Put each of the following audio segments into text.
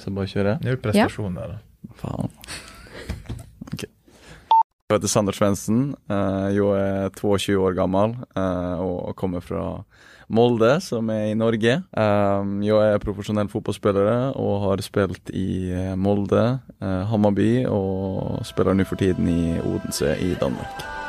Så bara köra. Nu är det prestation där. Fan. Okej. Jag heter Sander Svensson. Eh, Jag är 22 år gammal eh, och kommer från Molde som är i Norge. Eh, Jag är professionell fotbollsspelare och har spelat i Molde, Hammarby och spelar nu för tiden i Odense i Danmark.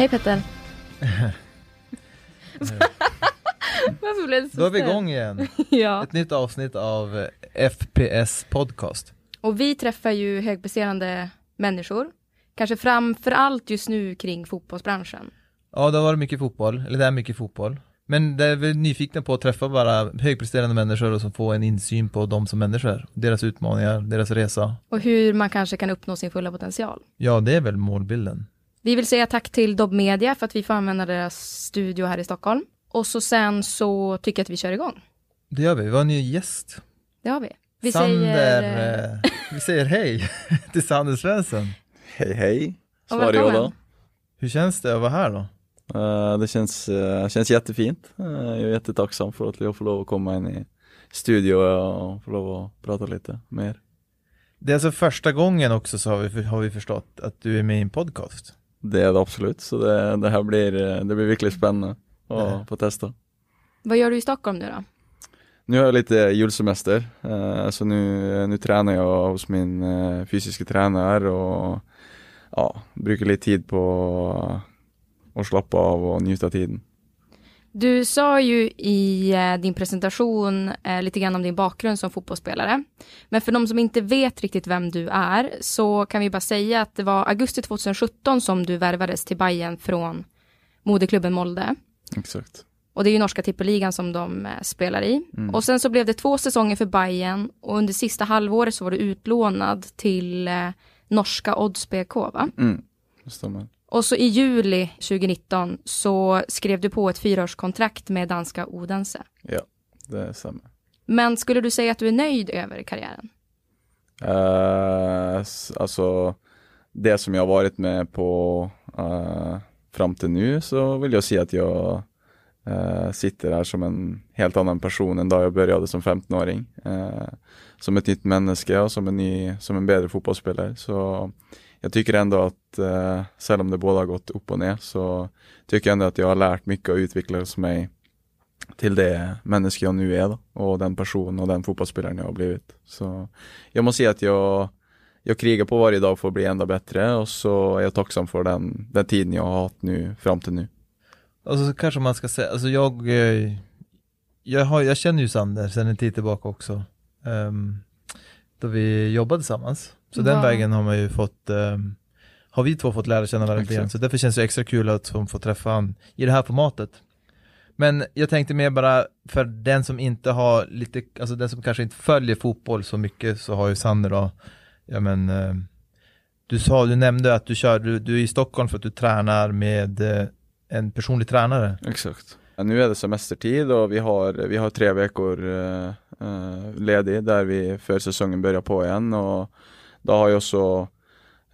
Hej Petter. Varför blev det så Då är vi igång igen. Ja. Ett nytt avsnitt av FPS podcast. Och vi träffar ju högpresterande människor. Kanske framför allt just nu kring fotbollsbranschen. Ja, det har varit mycket fotboll, eller det är mycket fotboll. Men det är vi nyfikna på att träffa bara högpresterande människor och som får en insyn på dem som människor. Deras utmaningar, deras resa. Och hur man kanske kan uppnå sin fulla potential. Ja, det är väl målbilden. Vi vill säga tack till Dobb Media för att vi får använda deras studio här i Stockholm. Och så sen så tycker jag att vi kör igång. Det gör vi. Vi har en ny gäst. Det har vi. Vi Sander, säger... eh, eh, vi säger hej till Sander Svensson. Hej hej, Och svarar jag då. välkommen. Hur känns det att vara här då? Eh, Det känns, eh, känns jättefint. Eh, Jag är jättetacksam för att jag får lov att komma in i studio och få lov att prata lite mer. Det är alltså första gången också så har vi, har vi förstått att du är med i en podcast. Det är det absolut, så det, det här blir, det blir verkligen spännande att få testa. Vad gör du i Stockholm nu då? Nu har jag lite julsemester, eh, så nu, nu tränar jag hos min eh, fysiska tränare och ja, brukar lite tid på att slappa av och njuta tiden. Du sa ju i eh, din presentation eh, lite grann om din bakgrund som fotbollsspelare. Men för de som inte vet riktigt vem du är så kan vi bara säga att det var augusti 2017 som du värvades till Bayern från moderklubben Molde. Exakt. Och det är ju norska tippeligan som de eh, spelar i. Mm. Och sen så blev det två säsonger för Bayern och under sista halvåret så var du utlånad till eh, norska Odds BK va? Mm, det stämmer. Och så i juli 2019 så skrev du på ett fyraårskontrakt med danska Odense. Ja, det stämmer. Men skulle du säga att du är nöjd över karriären? S- alltså, det som jag har varit med på eh, fram till nu så vill jag säga att jag eh, sitter här som en helt annan person än då jag började som 15-åring. Eh, som ett nytt människa och som en, ny, som en bättre fotbollsspelare. Så jag tycker ändå att, eh, även om det båda har gått upp och ner, så tycker jag ändå att jag har lärt mycket och utvecklats mig till det människa jag nu är då, och den person och den fotbollsspelaren jag har blivit. Så jag måste säga att jag, jag krigar på varje dag för att bli ända bättre och så är jag tacksam för den, den tiden jag har haft nu fram till nu. Alltså så kanske man ska säga, alltså jag, eh, jag, har, jag känner ju Sander sedan en tid tillbaka också. Um, då vi jobbade tillsammans. Så den vägen har man ju fått, ehm, har vi två fått lära känna varandra lite grann. Exakt. Så därför känns det extra kul att få träffa han i det här formatet. Men jag tänkte mer bara för den som inte har lite, alltså den som kanske inte följer fotboll så mycket så har ju Sander då, ja men eh, du sa, du nämnde att du kör, du, du är i Stockholm för att du tränar med eh, en personlig tränare. Exakt. Nu är det semestertid och vi har, vi har tre veckor eh, eh, Eh, ledig där vi för säsongen börjar på igen och då har jag också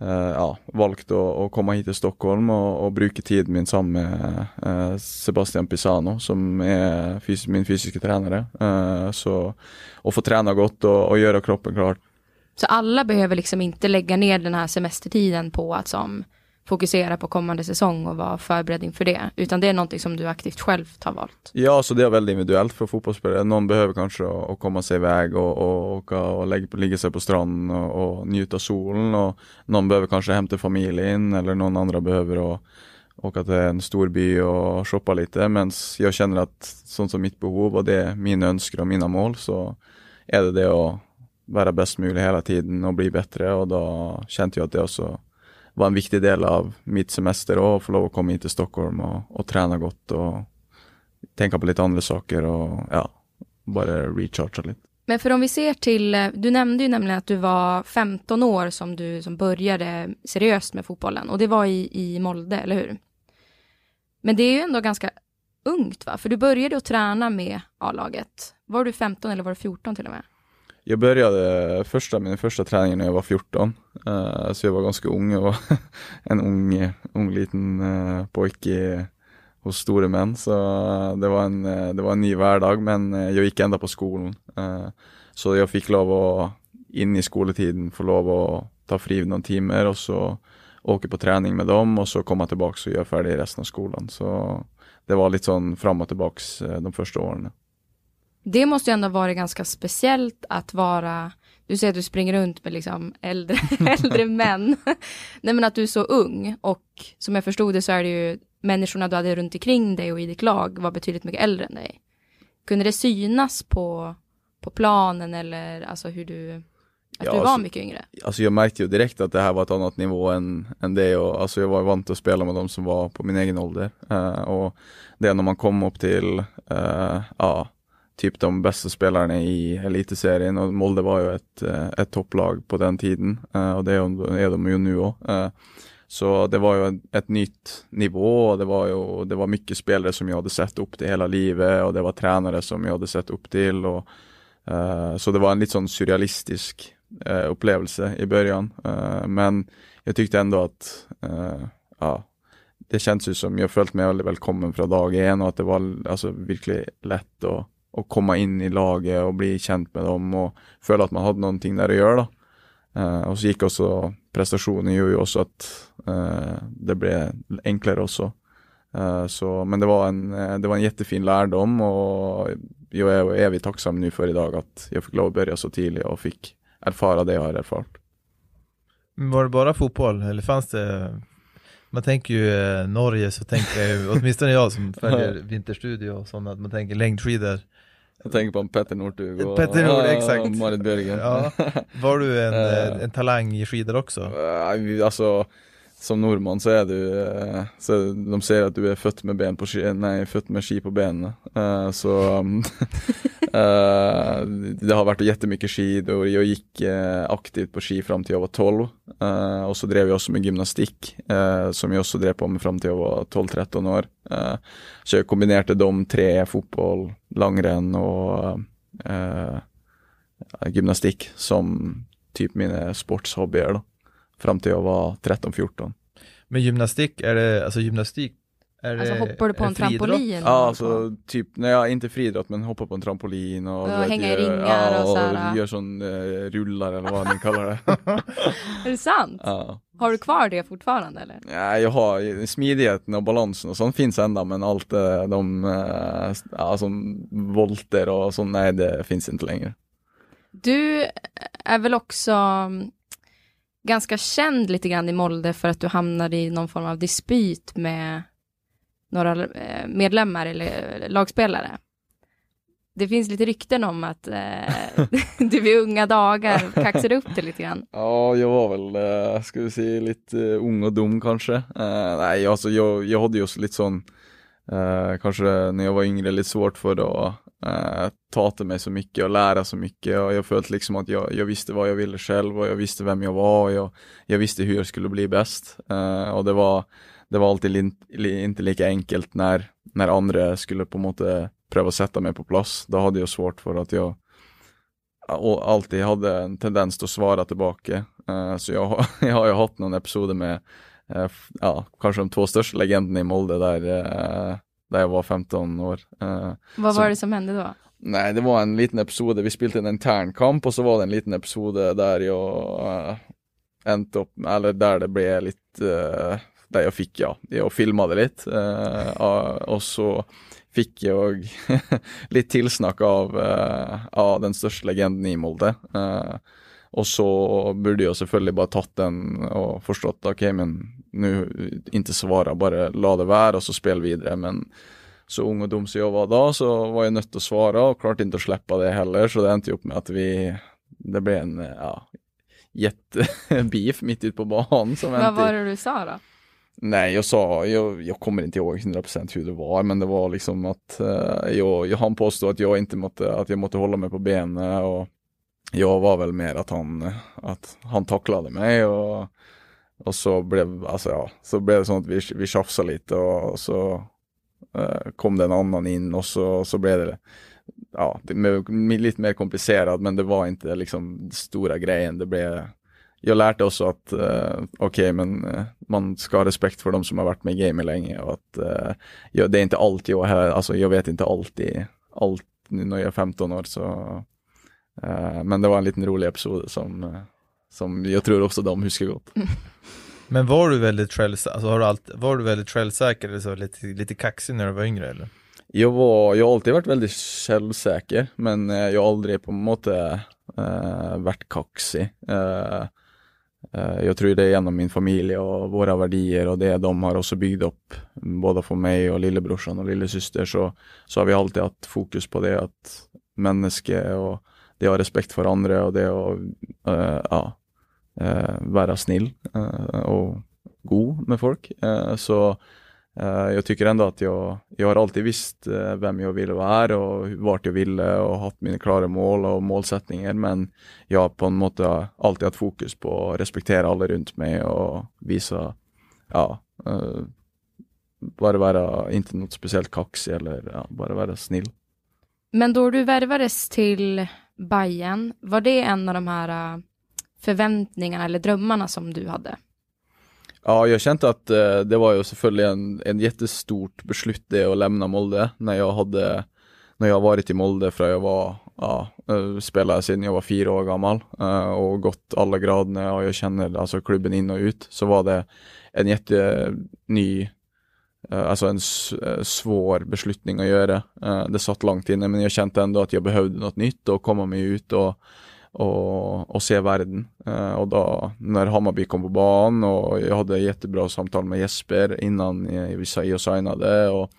Uh, ja, valt att, att komma hit till Stockholm och, och bruka tid min sammen med uh, Sebastian Pisano som är fys min fysiska tränare. uh, så att få träna gott och, och göra kroppen klar. Så alla behöver liksom inte lägga ner den här semestertiden på att som fokusera på kommande säsong och vara förberedd inför det. Utan det är någonting som du aktivt själv har valt. Ja, så det är väldigt individuellt för fotbollsspelare. Någon behöver kanske att komma sig iväg och, och, åka och lägga, ligga sig på stranden och, och njuta solen och någon behöver kanske hämta familjen eller någon andra behöver att åka till en stor by och shoppa lite. Men jag känner att sånt som mitt behov och det är mina önskar och mina mål så är det det att vara bäst möjlig hela tiden och bli bättre och då kände jag att det också var en viktig del av mitt semester och få lov att komma in till Stockholm och, och träna gott och tänka på lite andra saker och ja, bara recharga lite. Men för om vi ser till, du nämnde ju nämligen att du var 15 år som du som började seriöst med fotbollen och det var i, i Molde, eller hur? Men det är ju ändå ganska ungt va? För du började att träna med A-laget. Var du 15 eller var du 14 till och med? Jag började första, min första träning när jag var 14, uh, eh, så jag var ganska ung. Jag var en ung, ung liten uh, pojke hos stora män, så eh, det var, en, det var en ny vardag, men jag gick ända på skolan. Uh, så jag fick lov att in i skoletiden få lov att ta fri någon timmar och så åka på träning med dem och så komma tillbaka och göra färdig resten av skolan. Så det var lite sån fram och tillbaks de första åren. Det måste ju ändå varit ganska speciellt att vara, du säger att du springer runt med liksom äldre, äldre män. Nej men att du är så ung och som jag förstod det så är det ju människorna du hade runt omkring dig och i ditt lag var betydligt mycket äldre än dig. Kunde det synas på, på planen eller alltså hur du, att ja, du var alltså, mycket yngre? Alltså jag märkte ju direkt att det här var ett annat nivå än, än det och alltså jag var vant att spela med de som var på min egen ålder. Uh, och det när man kom upp till, uh, ja, typ de bästa spelarna i elitserien och Molde var ju ett, eh, ett topplag på den tiden eh, och det är de ju nu också. Eh. Så det var ju ett nytt nivå och det var ju det var mycket spelare som jag hade sett upp till hela livet och det var tränare som jag hade sett upp till och så det var en lite sån surrealistisk upplevelse i början. men jag tyckte ändå att ja, det känns ju som jag följt mig väldigt välkommen från dag en och att det var alltså verkligen lätt att och komma in i laget och bli känd med dem och känna att man hade någonting där att göra. Då. Uh, och så gick också prestationen gjorde ju också att uh, det blev enklare också. Uh, så, men det var, en, det var en jättefin lärdom och jag är evigt tacksam nu för idag att jag fick lov att börja så tidigt och fick erfara det jag har erfarit. Var det bara fotboll eller fanns det man tänker ju eh, Norge så tänker jag ju, åtminstone jag som följer vinterstudio och sådana, att man tänker längdskidor jag tänker på en Petter Northug och, Petter Nord, ja, exakt. Marit Björgen. Ja. Var du en, uh, en talang i skidor också? Uh, alltså, som norrman så är du, uh, så de säger att du är född med ben på ski, nej, född med ski på benen. Uh, så um, det har varit jättemycket skidor, jag gick aktivt på ski fram till jag var 12 och så drev jag också med gymnastik som jag också drev på med fram till jag var 12-13 år. så jag kombinerade de tre, fotboll, langrenn och eh, gymnastik som typ mina sportshobbyer då. Fram till jag var 13-14. Men gymnastik, är det, alltså gymnastik är alltså hoppar du på en friidrott? trampolin? Ja, alltså typ, nej jag inte friidrott men hoppa på en trampolin och, och hänga i ringar ja, och, och så gör sån eh, rullar eller vad ni kallar det. är det sant? Ja. Har du kvar det fortfarande eller? Ja, jag har smidigheten och balansen och sånt finns ända men allt de, eh, ja, som volter och sånt, nej det finns inte längre. Du är väl också ganska känd lite grann i Molde för att du hamnade i någon form av dispyt med några eh, medlemmar eller lagspelare. Det finns lite rykten om att eh, du vid unga dagar kaxade upp det lite grann. Ja, jag var väl, eh, ska vi säga, lite eh, ung och dum kanske. Eh, nej, alltså jag, jag hade just lite sån, eh, kanske när jag var yngre, lite svårt för att Eh, ta till mig så mycket och lära så mycket och jag följde liksom att jag, jag visste vad jag ville själv och jag visste vem jag var och jag, jag visste hur jag skulle bli bäst. Eh, och det var det var alltid inte lika enkelt när, när andra skulle på något sätt pröva sätta mig på plats. Då hade jag svårt för att jag och alltid hade en tendens att svara tillbaka. Uh, så jag, jag har ju haft någon episod med uh, ja, kanske de två största legenderna i Molde där, uh, där jag var 15 år. Vad var det som hände då? Nej, det var en liten episod, vi spelade en intern kamp och så var det en liten episod där jag uh, änt upp, eller där det blev lite där jag fick, ja, jag filmade lite uh, och så fick jag lite tillsnack av uh, ja, den största legenden i Molde. Uh, och så borde jag selvfølgelig bara tagit den och förstått, okej okay, men nu inte svara, bara la det vara och så spel vidare. Men så ung och dum som jag var då så var jag nött att svara och klart inte att släppa det heller. Så det endte upp med att vi, det blev en ja, jättebeef mitt ute på banan. Vad var det du sa då? Nej, jag sa, jag, jag kommer inte ihåg 100% hur det var, men det var liksom att uh, jag, jag, han påstod att jag inte måtte, att jag måste hålla mig på benen och jag var väl mer att han, att han tacklade mig och, och så blev, alltså ja, så blev det så att vi, vi tjafsade lite och så eh, kom det en annan in och så, så blev det ja, det, med, lite mer komplicerat men det var inte liksom stora grejen. Det blev, jag lärde också att eh, okej okay, men eh, man ska ha respekt för de som har varit med i gamet länge och att eh, jag, det är inte allt. jag här, alltså jag vet inte alltid allt nu när jag är 15 år så eh, men det var en liten rolig episod som, eh, som jag tror också de huskar gott. Men var du väldigt självsäker, alltså har du allt, var du väldigt självsäker eller så lite, lite kaxig när du var yngre eller? Jag var, jag har alltid varit väldigt självsäker men jag har aldrig på en måte uh, varit kaxig. Uh, uh, jag tror det är genom min familj och våra värderingar och det de har också byggt upp, både för mig och lillebrorsan och lillasyster så, så har vi alltid haft fokus på det att människa och det har respekt för andra och det att ja, Eh, vara snill eh, och god med folk. Eh, så jag tycker ändå att jag, jag har alltid visst vem jag ville vara och vart jag ville och haft mina klara mål och målsättningar men jag har på en måte alltid haft fokus på att respektera alla runt mig och visa, ja, bara vara, inte något speciellt kaxig eller ja, bara vara snill. Men då du värvades till Bayern, var det en av de här förväntningarna eller drömmarna som du hade? Ja, jag kände att eh, det var ju såklart en, en jättestort beslut det att lämna Molde när jag hade, när jag varit i Molde från jag var, ja, eh, spelade sedan jag var fyra år gammal eh, och gått alla graderna och jag känner alltså klubben in och ut så var det en jätteny eh, Alltså en eh, svår beslutning att göra. Det satt långt inne men jag kände ändå att jag behövde något nytt och komma mig ut och och, och se världen. Uh, och då när Hammarby kom på banan och jag hade jättebra samtal med Jesper innan eh, vi signade och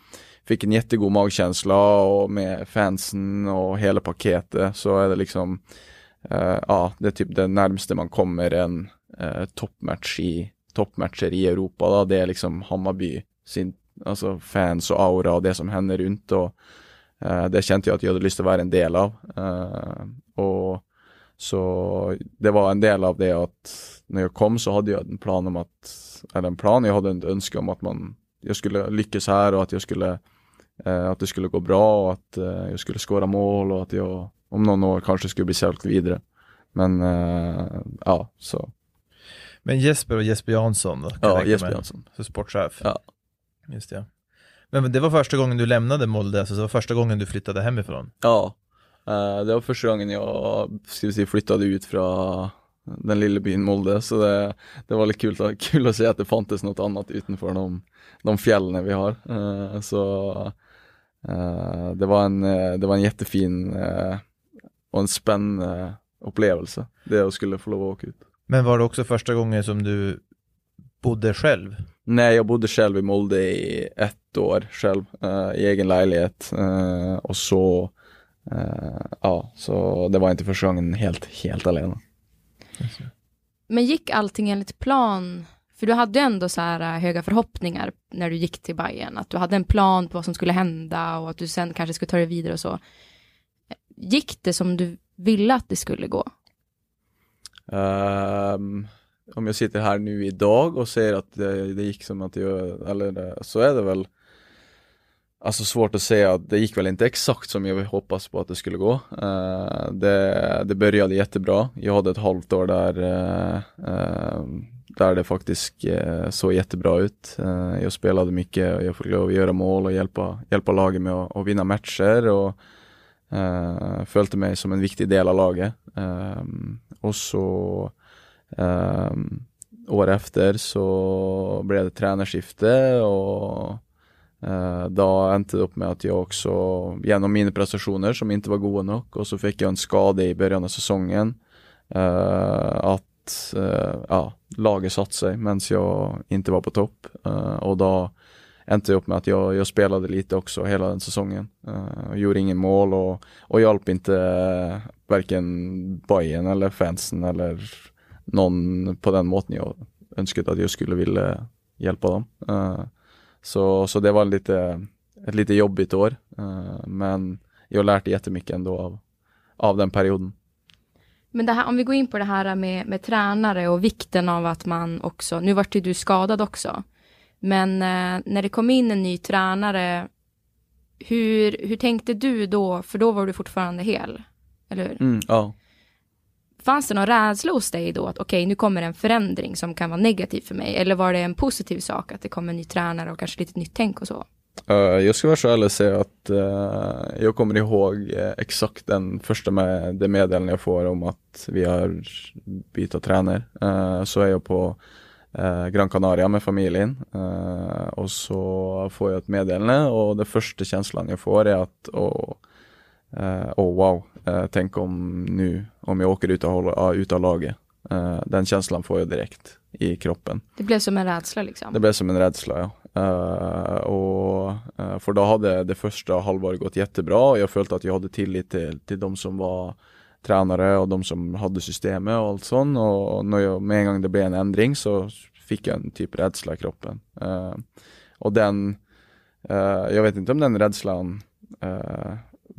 fick en jättegod magkänsla och med fansen och hela paketet så är det liksom uh, ja, det är typ det närmaste man kommer en uh, toppmatch i toppmatcher i Europa då. Det är liksom Hammarby, sin, alltså fans och aura och det som händer runt och det kände jag att jag hade lust att vara en del av. och så det var en del av det att när jag kom så hade jag en plan om att, eller en plan, jag hade en önskan om att man, jag skulle lyckas här och att jag skulle, eh, att det skulle gå bra och att eh, jag skulle skåra mål och att jag om någon år kanske skulle bli sålt vidare. Men eh, ja, så. Men Jesper och Jesper Jansson då? Ja, Jesper Jansson. Så sportchef? Ja. Just det. Men det var första gången du lämnade Molde, alltså det var första gången du flyttade hemifrån? Ja, det var första gången jag ska säga, flyttade ut från den lilla byn Molde så det, det var lite kul, kul att se att det fanns något annat utanför de, de fjällen vi har. Uh, så uh, det, var en, det var en jättefin och en spännande upplevelse det jag skulle få lov att åka ut. Men var det också första gången som du bodde själv? Nej, jag bodde själv i Molde i ett år själv i egen lägenhet och så ja, så det var inte första gången helt, helt alena. Men gick allting enligt plan? För du hade ändå så här eh, höga förhoppningar när du gick till Bayern, att du hade en plan på vad som skulle hända och att du sen kanske skulle ta dig vidare och så. Gick det som du ville att det skulle gå? Um, om jag sitter här nu idag och säger att det, det gick som att jag, eller det, så är det väl Alltså svårt att säga, det gick väl inte exakt som jag hoppas på att det skulle gå. Uh, det, det började jättebra. Jag hade ett halvt år där, uh, uh, där det faktiskt såg jättebra ut. jag spelade mycket och jag fick lov att göra mål och hjälpa, hjälpa laget med att, att vinna matcher och uh, följde mig som en viktig del av laget. och så år efter så blev det tränarskifte och Eh, da endte det opp med att jag också, genom mina prestationer som inte var gode nog, och så fick jag en skada i början av säsongen, eh, att eh, ja, laget satte sig medan jag inte var på topp. Eh, och då endte det opp med att jag, jag spelade lite också hela den säsongen. Uh, gjorde ingen mål och, och hjälpte inte uh, varken Bayern eller fansen eller någon på den måten jag önskade att jag skulle vilja hjälpa dem. Så, så det var lite, ett lite jobbigt år. Uh, men jag lärde jättemycket ändå av, av den perioden. Men här, om vi går in på det här med, med tränare och vikten av att man också, nu vart ju du skadad också, men eh, när det kom in en ny tränare, hur, hur tänkte du då? För då var du fortfarande hel, eller hur? Mm, ja. Fanns det någon rädsla hos dig då att okej, okay, nu kommer en förändring som kan vara negativ för mig? Eller var det en positiv sak att det kommer en ny tränare och kanske lite nytt tänk och så? Eh, jag ska vara så ärlig och säga att uh, jag kommer ihåg eh, exakt den första med det meddelande jag får om att vi har bytt tränare. så är jag på Gran Canaria med familjen och så får jag ett meddelande och den första känslan jag får är att oh, oh, wow, tänk om nu, om jag åker ut av, ut av laget. den känslan får jag direkt i kroppen. Det blev som en rädsla liksom? Det blev som en rädsla, ja. Uh, och, uh, för då hade det första halvåret gått jättebra och jag följde att jag hade tillit till, till de som var tränare och de som hade systemet och allt sånt och när jag, med en gång det blev en ändring så fick jag en typ rädsla i kroppen. Uh, och den, jag vet inte om den rädslan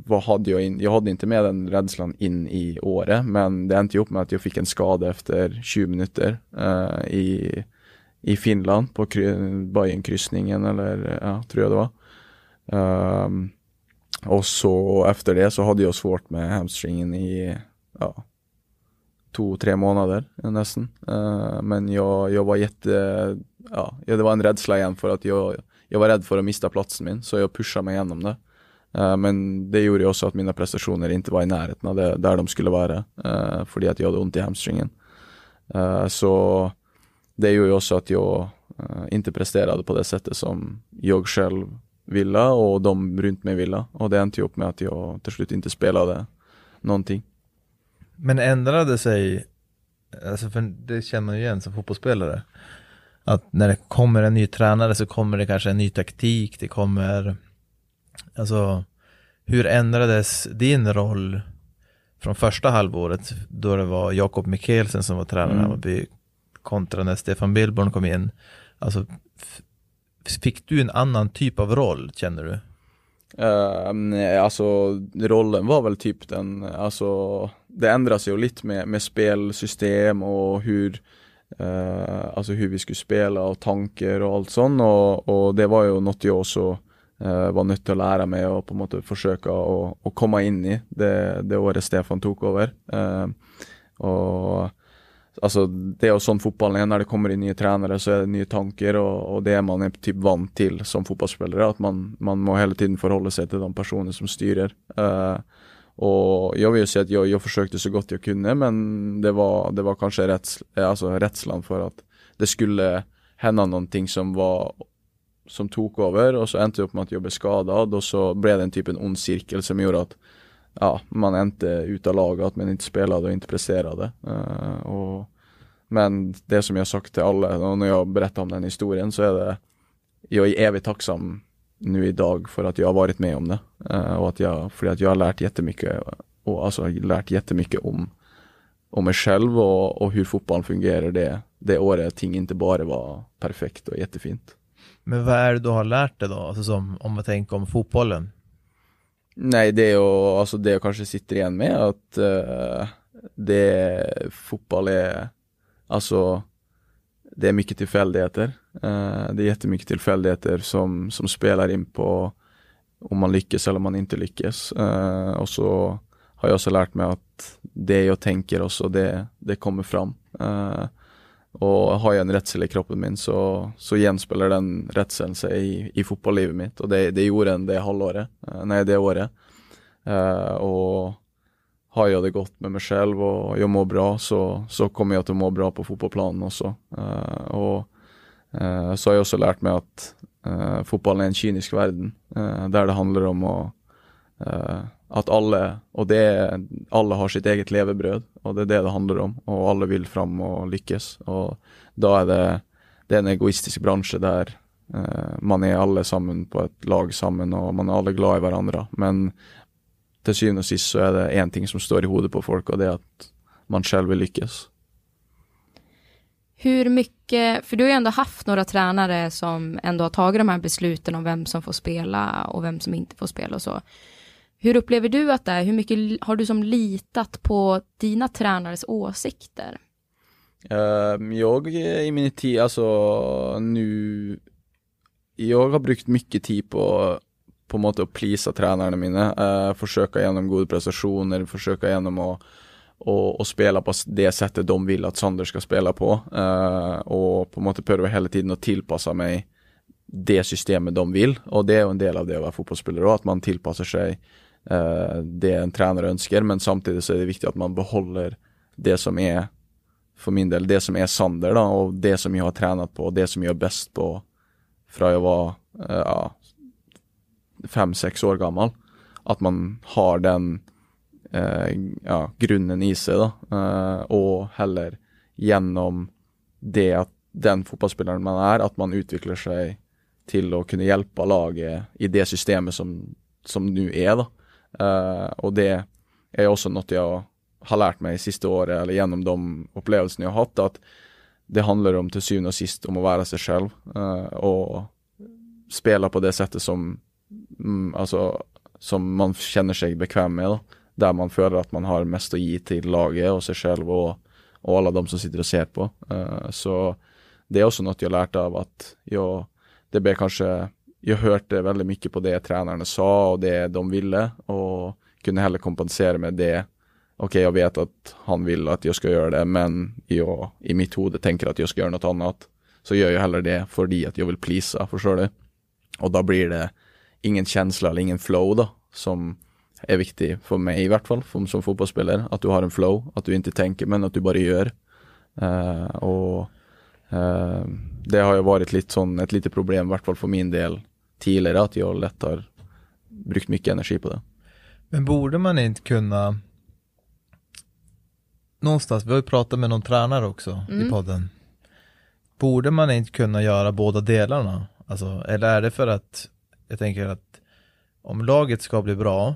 vad hade jag in, jag hade inte med den rädslan in i året men det är inte ihop med att jag fick en skada efter 20 minuter eh, i i Finland på Bajenkryssningen eller ja, tror jag det var. Um, och så efter det så hade jag svårt med hamstringen i ja, två, tre månader nästan. Uh, men jag, jag var jätte, ja, det var en rädsla igen för att jag, jag var rädd för att mista platsen min så jag pushade mig igenom det. Eh, men det gjorde också att mina prestationer inte var i närheten av det, där de skulle vara. Uh, för att jag hade ont i hamstringen. Eh, så det gjorde också att jag uh, inte presterade på det sättet som jag själv ville och de runt mig ville. Och det inte upp med att jag till slut inte spelade någonting. Men ändrade sig, alltså för det känner man ju igen som fotbollsspelare, att när det kommer en ny tränare så kommer det kanske en ny taktik, det kommer, alltså hur ändrades din roll från första halvåret då det var Jakob Mikkelsen som var tränare i mm. Hammarby kontra när Stefan Billborn kom in. Alltså, fick du en annan typ av roll, känner du? Uh, nej, alltså rollen var väl typ den, alltså det ändras ju lite med, med spelsystem och hur uh, Alltså hur vi skulle spela och tanker och allt sånt och, och det var ju något jag också uh, var nöjd att lära mig och på något sätt försöka å, å komma in i det, det året Stefan tog över. och eh, Alltså det är sån fotbollen när det kommer in nya tränare så är det nya tankar och, och det är man är typ van till som fotbollsspelare att man, man må hela tiden förhålla sig till de personer som styr. Uh, eh, och jag vill ju säga att jag, jag försökte så gott jag kunde men det var, det var kanske rätts, alltså rädslan för att det skulle hända någonting som var som tog över och så ändte upp med att jag blev skadad och så blev det en typ en ond cirkel som gjorde att ja, man är inte ute av laget, att man inte spelade och inte presterade. Uh, och, men det som jag sagt till alla, och när jag berättar om den historien så är det, jag är evigt tacksam nu idag för att jag har varit med om det. Uh, och att jag, för att jag har lärt jättemycket, och alltså lärt jättemycket om, om mig själv och, och hur fotbollen fungerar det, det året ting inte bara var perfekt och jättefint. Men vad är det du har lärt dig då, alltså som, om man tänker om fotbollen? Nej, det är ju, alltså det jag kanske sitter igen med att uh, det fotboll är, alltså det är mycket tillfälligheter. Uh, det är jättemycket tillfälligheter som, som spelar in på om man lyckas eller om man inte lyckas. Uh, och så har jag också lärt mig att det jag tänker också, det, det kommer fram. Uh, och har jag en rädsel i kroppen min så, så genspelar den rädseln sig i, i fotbollslivet mitt och det, det gjorde den det halvåret, eh, nej det året. Uh, och har jag det gott med mig själv och jag mår bra så, så kommer jag att må bra på fotbollsplanen också. Uh, och uh, så har jag också lärt mig att fotbollen är en kynisk värld där det handlar om att Eh, att alla, och det är, alla har sitt eget levebröd och det är det det handlar om och alla vill fram och lyckas och då är det, det är en egoistisk bransch eh, där uh, man är alla samman på ett lag samman och man är alla glada i varandra men till syvende och sist så är det en ting som står i huvudet på folk och det är att man själv vill lyckas. Hur mycket, för du har ju ändå haft några tränare som ändå har tagit de här besluten om vem som får spela och vem som inte får spela och så. Hur upplever du att det är? Hur mycket har du som litat på dina tränares åsikter? Ehm, jag i min tid, alltså nu, jag har brukt mycket tid på, på en måte att please tränarna mina, Uh, försöka genom goda prestationer, försöka genom att och, och spela på det sättet de vill att Sander ska spela på. Uh, och på en måte jag hela tiden att tillpassa mig det systemet de vill, och det är en del av det att vara fotbollsspelare, att man tillpassar sig Eh, det en tränare önskar, Men samtidigt så är det viktigt att man behåller det som är, för min del, det som är Sander, då, och det som jag har tränat på, och det som jag är bäst på från jag var eh, ja, fem, sex år gammal. Att man har den eh, ja, grunden i sig då, och heller genom det att den fotbollsspelaren man är, att man utvecklar sig till att kunna hjälpa laget i det systemet som, som är då. da. Eh, och det är också något jag har lärt mig sista året, eller genom de upplevelser jag har haft, att det handlar om till syvende och sist om att vara sig själv eh, och spela på det sättet som mm, alltså, som man känner sig bekväm med. Där man känner att man har mest att ge till laget och sig själv och, och alla de som sitter och ser på. Uh, så det är också något jag har av att jag, det blir kanske jag hørte väldigt mycket på det tränarna sa och det de ville, och kunde heller kompensera med det. Okej, jag vet att han vill att jag ska göra det, men jag i mitt hode tänker att jag ska göra något annat. Så gör jag hellre det fordi att jag vill pleasa, förstår du. Och då blir det ingen känsla eller ingen flow, då, som är viktig för mig i hvert fall, som, som Att du har en flow, att du inte tänker, men att du bara gör. Uh, och det har jo vært litt sånn et lite problem, i hvert fall for min del, tidligere, at jeg lett har brukt mye energi på det. Men borde man ikke kunne Någonstans, vi har ju pratat med någon tränare också mm. i podden. Borde man inte kunna göra båda delarna? Alltså, eller är det för att jag tänker att om laget ska bli bra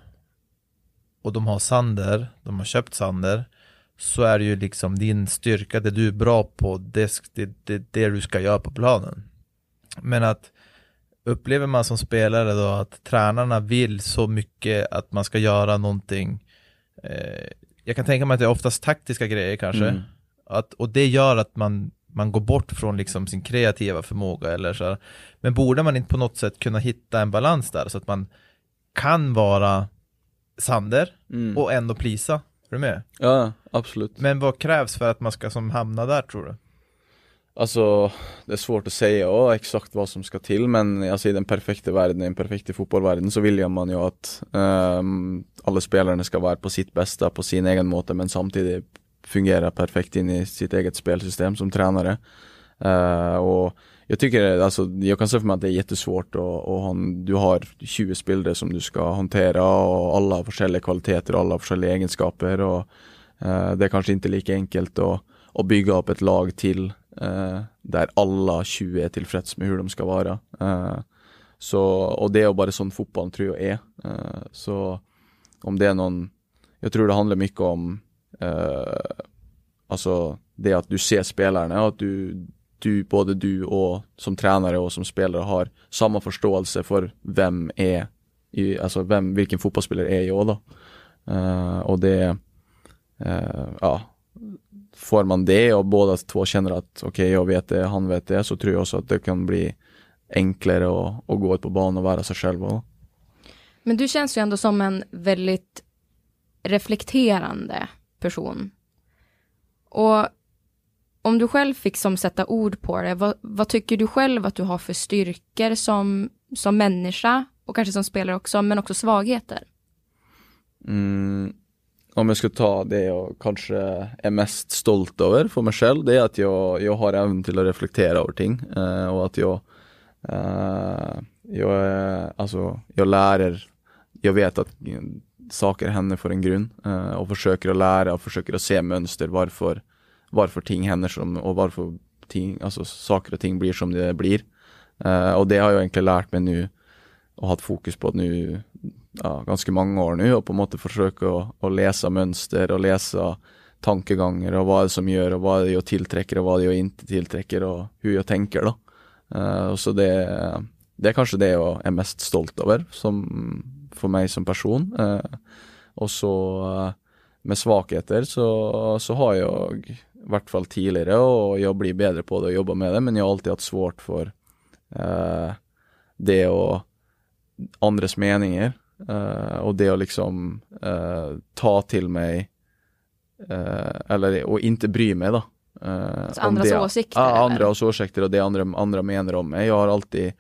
och de har Sander, de har köpt Sander så är det ju liksom din styrka, det du är bra på, det, det, det, det du ska göra på planen. Men att upplever man som spelare då att tränarna vill så mycket att man ska göra någonting eh, jag kan tänka mig att det är oftast taktiska grejer kanske mm. att, och det gör att man man går bort från liksom sin kreativa förmåga eller så här. Men borde man inte på något sätt kunna hitta en balans där så att man kan vara Sander mm. och ändå plisa? Är du med? Ja, absolut. Men vad krävs för att man ska som hamna där tror du? Alltså, det är svårt att säga ja, exakt vad som ska till, men alltså, i den perfekta världen, i den perfekta fotbollvärlden så vill man ju att um, alla spelarna ska vara på sitt bästa, på sin egen måte, men samtidigt fungerar perfekt in i sitt eget spelsystem som tränare. Uh, och jag tycker, alltså, jag kan se för mig att det är jättesvårt och, och du har 20 spelare som du ska hantera och alla har olika kvaliteter och alla har olika egenskaper och eh, det är kanske inte lika enkelt att, att bygga upp ett lag till eh, där alla 20 är tillfreds med hur de ska vara. Eh, så, och det är bara sån fotboll tror jag är. Eh, så om det är någon, jag tror det handlar mycket om Uh, det att du ser spelarna och att du, du, både du och som tränare och som spelare har samma förståelse för vem är i, altså hvem, hvilken fotballspiller er jeg. Uh, eh, och det uh, Ja. Får man det, och båda två känner att okej, okay, jag vet det, han vet det, så tror jag också att det kan bli enklare att, att gå ut på banan och vara sig själv. Och. Men du känns ju ändå som en väldigt reflekterande person. Och om du själv fick som sätta ord på det, vad, vad, tycker du själv att du har för styrkor som, som människa och kanske som spelare också, men också svagheter? Mm, om jag ska ta det jag kanske är mest stolt över för mig själv, det är att jag, jag har även till att reflektera över ting eh, och att jag, eh, jag, alltså, jag lär, jag vet att saker händer för en grund eh, och försöker att lära och försöker att se mönster varför varför ting händer som, och varför ting, alltså saker och ting blir som det blir. Uh, och det har jag egentligen lärt mig nu och haft fokus på nu, ja, ganska många år nu, och på något sätt försöka att, att läsa mönster och läsa tankegångar och vad är det som gör och vad det är tiltrekker, tillträcker och vad det jag inte tillträcker och hur jag tänker då. Uh, så det, det är kanske det jag är mest stolt över, som för mig som person. Uh, och så med svagheter så, så, har jag i hvert fall tidligere, og jeg blir bedre på det og jobber med det, men jeg har alltid hatt svårt for eh, det å andres meningar uh, och det att liksom uh, ta till mig uh, eller och inte bry mig då. Alltså andras det, åsikter? Ja, andras åsikter och det andra, andra menar om mig. Jag har alltid,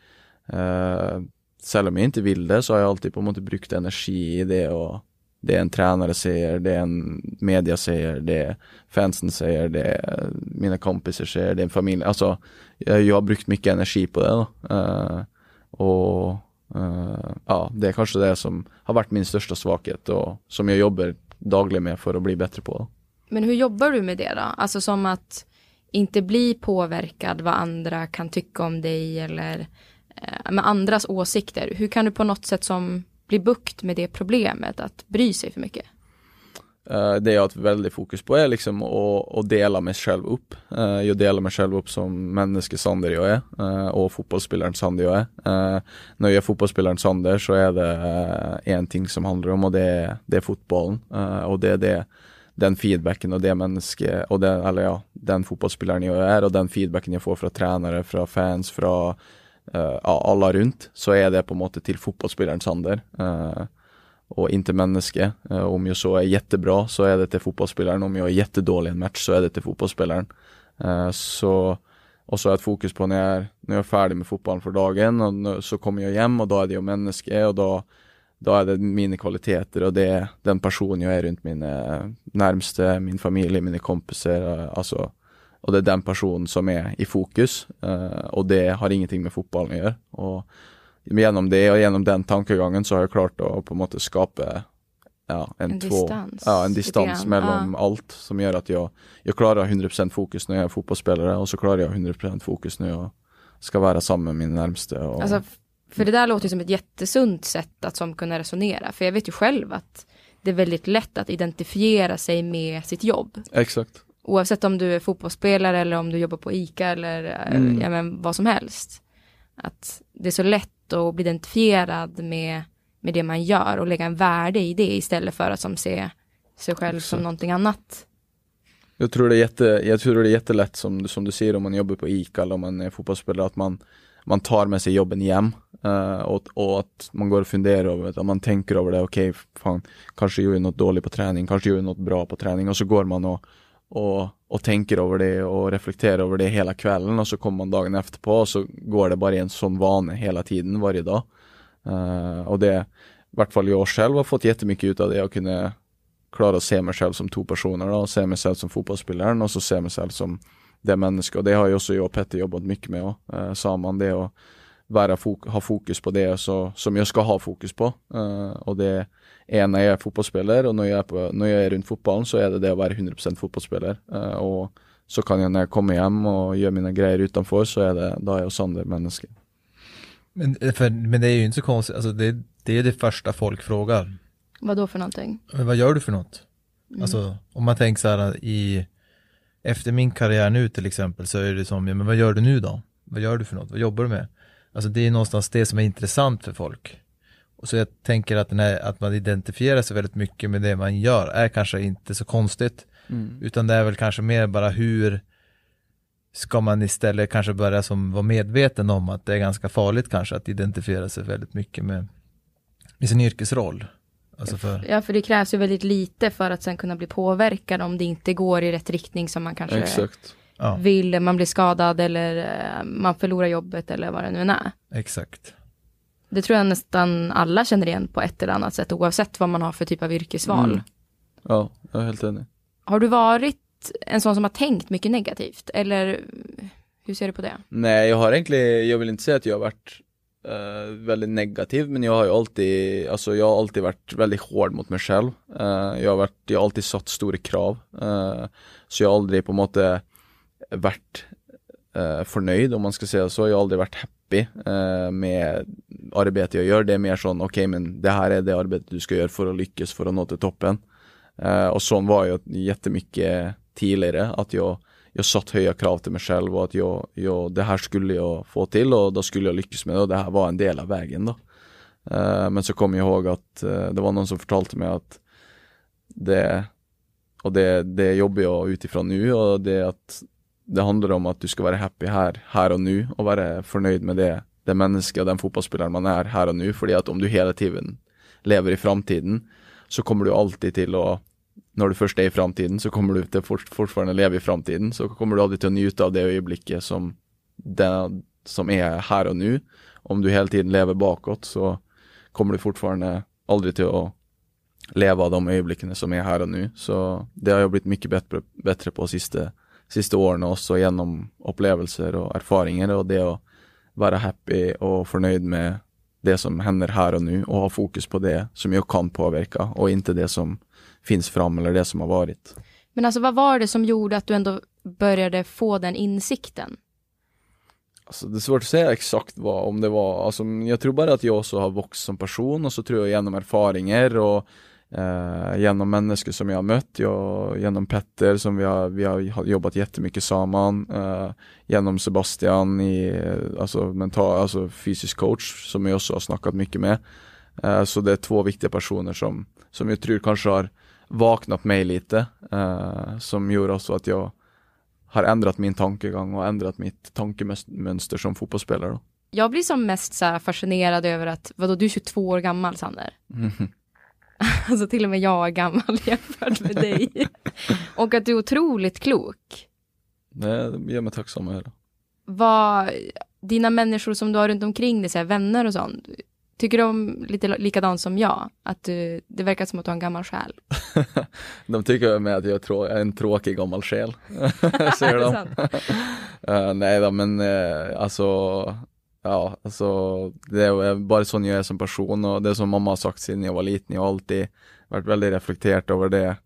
selv om jag inte vill det, så har jag alltid på en måte brukt energi i det och det en tränare säger, det en media säger, det fansen säger, det mina kompisar säger, det en familj. Alltså, jag, jag har brukt mycket energi på det då. Uh, och uh, ja, det är kanske det som har varit min största svaghet och som jag jobbar dagligen med för att bli bättre på. Men hur jobbar du med det då? Alltså som att inte bli påverkad vad andra kan tycka om dig eller eh, med andras åsikter. Hur kan du på något sätt som bli bukt med det problemet, att bry sig för mycket? Eh, det jag har ett väldigt fokus på är liksom att, att dela mig själv upp. Eh, jag delar mig själv upp som människa Sander jag är eh, och fotbollsspelaren Sander jag är. när jag är fotbollsspelaren Sander så är det en ting som handlar om och det är, det är fotbollen och det är det den feedbacken och det människa och den, eller ja, den fotbollsspelaren jag är och den feedbacken jag får från tränare, från fans, från uh, alla runt, så är det på en måte till fotbollsspelaren Sander. Uh, och inte människa. Uh, om jag så är jättebra så är det till fotbollsspelaren, om jag är jättedålig i en match så är det till fotbollsspelaren. så, och så har jag ett fokus på när jag, är, när jag är färdig med fotbollen för dagen och så kommer jag hem och då är det jag människa och då då är det mina kvaliteter och det är den person jag är runt mina närmaste, min familj, mina kompisar, alltså och det är den person som är i fokus uh, och det har ingenting med fotbollen att göra. Och genom det och genom den tankegången så har jag klart att på något sätt skapa ja, en, en två, distans, ja, en distans mellan ja. allt som gör att jag, jag klarar 100% fokus när jag är fotbollsspelare och så klarar jag 100% fokus när jag ska vara samman med min närmste. Och, alltså, för det där låter som ett jättesunt sätt att som kunna resonera, för jag vet ju själv att det är väldigt lätt att identifiera sig med sitt jobb. Exakt oavsett om du är fotbollsspelare eller om du jobbar på ICA eller eh, mm. ja, men vad som helst. Att det är så lätt att bli identifierad med, med det man gör och lägga en värde i det istället för att som se sig själv Exakt. som någonting annat. Jag tror det är, jätte, jag tror det är jättelätt som, som du säger om man jobbar på ICA eller om man är fotbollsspelare att man, man tar med sig jobben hem uh, och, och, att man går och funderar över det, att man tänker över det, okej, okay, fan, kanske gjorde något dåligt på träning, kanske gjorde något bra på träning och så går man och och, och tänker över det och reflekterar över det hela kvällen och så kommer man dagen efter på och så går det bara i en sån vana hela tiden varje dag. Uh, och det, i vart fall jag själv har fått jättemycket ut av det, och kunna klara att se mig själv som två personer då, se mig själv som fotbollsspelaren och så se mig själv som det människa och det har ju också jag och Petter jobbat mycket med och uh, eh, samman det och vara fok ha fokus på det så, som jag ska ha fokus på. Uh, och det när jag är fotbollsspelare och när jag är, på, när jag är runt fotbollen så är det det att vara 100% fotbollsspelare. Uh, och så kan jag när jag kommer hem och gör mina grejer utanför så är det, då är jag Sander människa. Men, för, men det är ju inte så konstigt, alltså det, det är det första folk frågar. Vad då för någonting? Men vad gör du för något? Mm. Alltså om man tänker så här i efter min karriär nu till exempel så är det som, ja, men vad gör du nu då? Vad gör du för något? Vad jobbar du med? Alltså det är någonstans det som är intressant för folk. Och så jag tänker att, den här, att man identifierar sig väldigt mycket med det man gör är kanske inte så konstigt. Mm. Utan det är väl kanske mer bara hur ska man istället kanske börja som vara medveten om att det är ganska farligt kanske att identifiera sig väldigt mycket med, med sin yrkesroll. Alltså för... Ja, för det krävs ju väldigt lite för att sen kunna bli påverkad om det inte går i rätt riktning som man kanske Exakt ja. vill, man blir skadad eller eh, man förlorar jobbet eller vad det nu än är. Exakt. Det tror jag nästan alla känner igen på ett eller annat sätt oavsett vad man har för typ av yrkesval. Mm. Ja, jag är helt enig. Har du varit en sån som har tänkt mycket negativt eller hur ser du på det? Nej, jag har egentligen, jag vill inte säga att jag har varit uh, väldigt negativ men jag har ju alltid, alltså jag har alltid varit väldigt hård mot mig själv. Uh, jag har varit, jag har alltid satt stora krav. Uh, så jag har aldrig på något sätt varit eh, förnöjd om man ska säga så. Jag har aldrig varit happy eh, med arbetet jag gör. Det är mer sån, okej okay, men det här är det arbetet du ska göra för att lyckas, för att nå till toppen. Eh, och så var jag jättemycket tidigare, att jag, jag satt höga krav till mig själv och att jag, jag, det här skulle jag få till och då skulle jag lyckas med det och det här var en del av vägen då. Eh, men så kom jag ihåg att eh, det var någon som förtalade mig att det och det, det jobbar jag utifrån nu och det är att det handlar om att du ska vara happy här, här och nu och vara förnöjd med det det mennesket och den fotbollsspelare man är här och nu. För att om du hela tiden lever i framtiden så kommer du alltid till att när du först är i framtiden så kommer du till fort, fortfarande leva i framtiden så kommer du aldrig till att njuta av det ögonblicket som, det, som är här och nu. Om du hela tiden lever bakåt så kommer du fortfarande aldrig till att leva de ögonblicken som är här och nu. Så det har jag blivit mycket bättre, bättre på sista, sista åren också genom upplevelser och erfarenheter och det att vara happy och förnöjd med det som händer här och nu och ha fokus på det som jag kan påverka och inte det som finns fram eller det som har varit. Men alltså vad var det som gjorde att du ändå började få den insikten? Alltså, det är svårt att säga exakt vad, om det var, alltså, jag tror bara att jag också har vuxit som person och så tror jag genom erfarenheter och eh, genom människor som jag har mött, jag, genom Petter som vi har, vi har jobbat jättemycket samman, eh, genom Sebastian i, alltså, mental, alltså fysisk coach som jag också har snackat mycket med. Eh, så det är två viktiga personer som, som jag tror kanske har vaknat mig lite, eh, som gjorde också att jag har ändrat min tankegång och ändrat mitt tankemönster som fotbollsspelare. Jag blir som mest så fascinerad över att, vadå du är 22 år gammal Sander? Mm. alltså till och med jag är gammal jämfört med dig. och att du är otroligt klok. Det gör mig tacksam höra. Vad, dina människor som du har runt omkring dig, så här, vänner och sånt, Tycker de lite likadant som jag? Att du, det verkar som att du har en gammal själ. de tycker med att jag är en tråkig gammal själ. Säger de. uh, nej då men uh, alltså Ja, alltså det är eh, bara sån jag är som person och det som mamma har sagt sedan jag var liten. Jag har alltid varit väldigt reflekterat över det.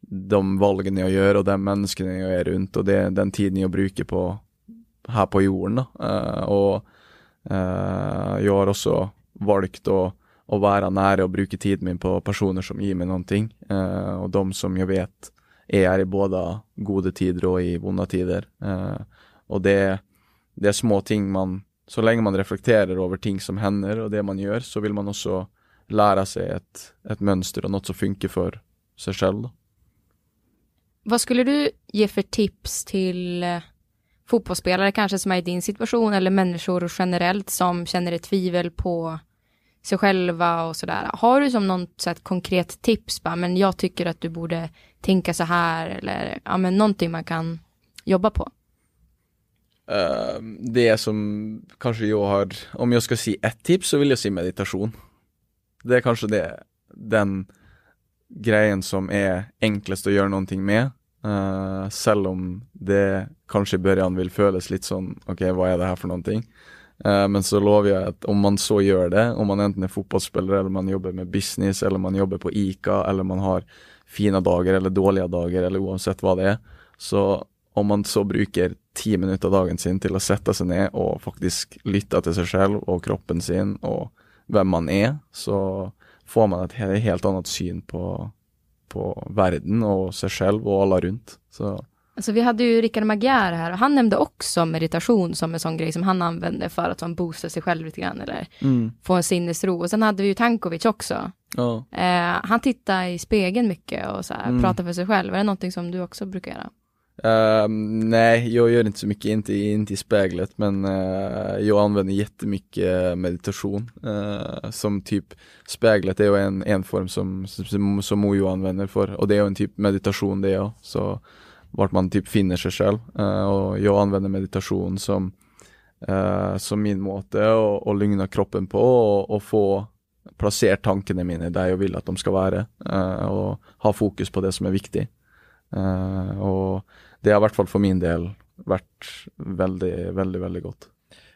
De valen jag gör och den människan jag är runt och det, den tiden jag brukar på här på jorden. Uh, och eh, jag har också valt att, att vara nära och bruka tiden min på personer som ger mig någonting uh, och de som jag vet är i både goda tider och i onda tider. Och det, det, är små ting man så länge man reflekterar över ting som händer och det man gör så vill man också lära sig ett, ett mönster och något som funkar för sig själv. Vad skulle du ge för tips till eh, fotbollsspelare kanske som är i din situation eller människor generellt som känner ett tvivel på sig själva och sådär. Har du som något så konkret tips, bara, men jag tycker att du borde tänka så här eller ja, men någonting man kan jobba på? Uh, det som kanske jag har, om jag ska säga ett tips så vill jag säga meditation. Det är kanske det, den grejen som är enklast att göra någonting med. Uh, selv om det kanske i början vill føles lite som, okej okay, vad är det här för någonting? Uh, men så lovar jag att om man så gör det, om man enten är fotbollsspelare eller man jobbar med business eller man jobbar på ICA eller man har fina dagar eller dåliga dagar eller oavsett vad det är. Så om man så brukar tio minuter av dagen sin till att sätta sig ner och faktiskt lyssna till sig själv och kroppen sin och vem man är så får man ett helt annat syn på, på världen och sig själv och alla runt. Så Alltså vi hade ju Rickard Magyar här och han nämnde också meditation som en sån grej som han använde för att boosta sig själv lite grann eller mm. få en sinnesro. Och sen hade vi ju Tankovic också. Oh. Eh, han tittar i spegeln mycket och så här, mm. pratar för sig själv. Är det någonting som du också brukar göra? Uh, nej, jag gör inte så mycket, inte, inte i speglet, men uh, jag använder jättemycket meditation. Uh, som typ, speglet är ju en, en form som, som, som Ojo använder för, och det är ju en typ meditation det är. Så vart man typ finner sig själv. Uh, och jag använder meditation som, uh, som min måte att, lugna kroppen på och, och få placera tankarna mina där jag vill att de ska vara uh, och ha fokus på det som är viktigt. och det har i hvert fall för min del varit väldigt, väldigt, väldigt gott.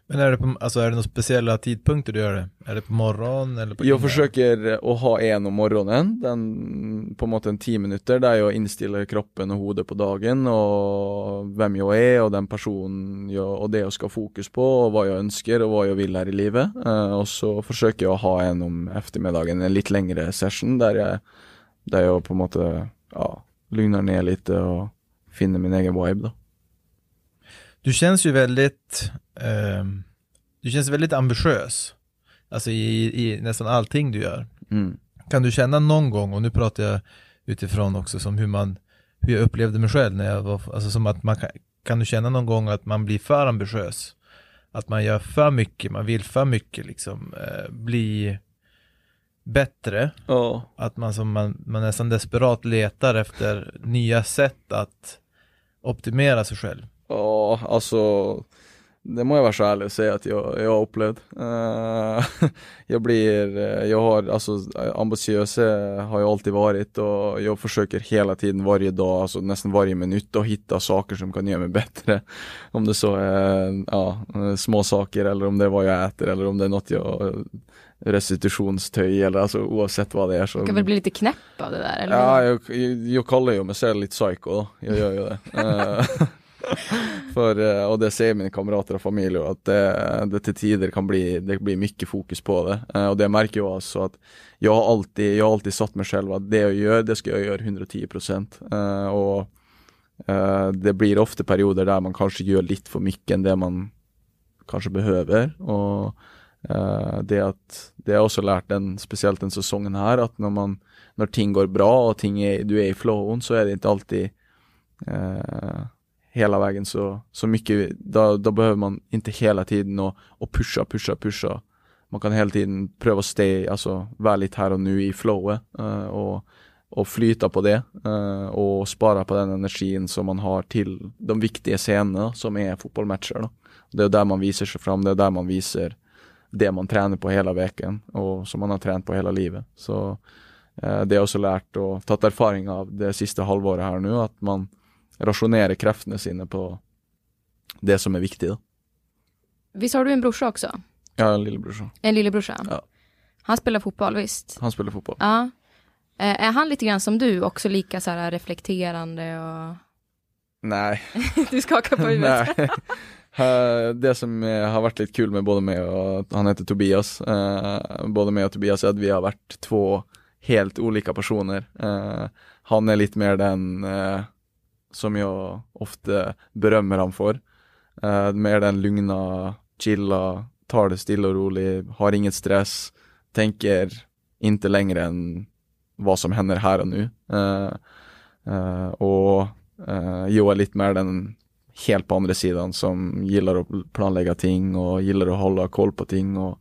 Men är det, på, alltså är det några speciella tidpunkter du gör det? Är det på morgonen eller på Jag försöker att ha en om morgonen, den, på en tio minuter där jag inställer kroppen och huvudet på dagen och vem jag är och den person jag, och det jag ska ha fokus på och vad jag önskar och vad jag vill här i livet. Uh, och så försöker jag ha en om eftermiddagen, en lite längre session där jag, där jag på något ja, lugnar ner lite och finner min egen vibe då. Du känns ju väldigt, eh, du känns väldigt ambitiös. Alltså i, i nästan allting du gör. Mm. Kan du känna någon gång, och nu pratar jag utifrån också som hur man, hur jag upplevde mig själv när jag var, alltså som att man kan, kan du känna någon gång att man blir för ambitiös? att man gör för mycket, man vill för mycket liksom eh, bli bättre. Ja. Att man, som man, man nästan desperat letar efter nya sätt att optimera sig själv. Ja, alltså det må jag vara så ärlig och säga att jag, jag har upplevt. Uh, jag blir, eh, jag har, alltså ambitiös eh, har jag alltid varit och jag försöker hela tiden, varje dag, alltså nästan varje minut att hitta saker som kan göra mig bättre. Om det så är, ja, små saker eller om det är vad jag äter eller om det är något jag restitutionstöj eller alltså oavsett vad det är så Du kan väl bli lite knäpp av det där? Eller? Ja, jag, jag, jag kollar ju mig själv lite psycho, jag gör ju det. Eh, för, eh, och det ser mina kamrater och familj att det, det till tider kan bli, det blir mycket fokus på det. Eh, och det märker jag också att jag har alltid, jag har alltid satt mig själv att det jag gör, det ska jag göra 110 procent. Och det blir ofta perioder där man kanske gör lite för mycket än det man kanske behöver. Och Uh, Eh, det att det har också lärt den, speciellt den säsongen här, att när man när ting går bra och ting är, du är i flowen så är det inte alltid uh, hela vägen så, så mycket, då, då behöver man inte hela tiden och, och pusha, pusha, pusha. Man kan hela tiden pröva att stay, alltså vara lite här och nu i flowet uh, eh, och, och flyta på det och spara på den energin som man har till de viktiga scenerna som är fotbollsmatcher. Då. Det är där man visar sig fram, det är där man visar det man tränar på hela veckan och som man har tränat på hela livet. Så eh, det har också lärt och tagit erfaring av det sista halvåret här nu att man rationerar krafterna sina på det som är viktigt. Visst har du en brorsa också? Ja, en lillebrorsa. En lillebrorsa? Ja. Han spelar fotboll, visst? Han spelar fotboll. Ja. Eh, är han lite grann som du, också lika så reflekterande och... Nej. du skakar på huvudet. Nej. Eh, det som eh, har varit lite kul med både mig och, han heter Tobias, eh, både mig och Tobias är att vi har varit två helt olika personer. Han är lite mer den som jag ofta berömmer han för. mer den lugna, chilla, tar det stilla och roligt, har inget stress, tänker inte längre än vad som händer här och nu. och jag är lite mer den helt på andra sidan som gillar att planlägga ting och gillar att hålla koll på ting och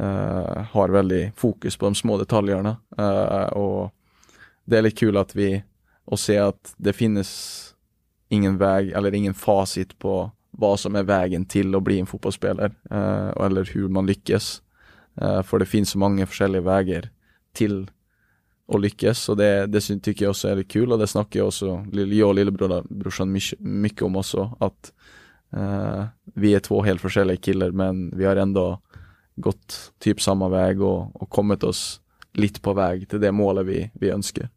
uh, har väldigt fokus på de små detaljerna. Uh, och det är lite kul att vi och se att det finns ingen väg eller ingen facit på vad som är vägen till att bli en fotbollsspelare uh, eller hur man lyckas. för det finns så många olika vägar till och lyckas och det, det tycker jag också är kul och det snackar jag också, jag och lillebrorsan mycket om också att uh, vi är två helt olika killar men vi har ändå gått typ samma väg och, och kommit oss lite på väg till det målet vi, vi önskar.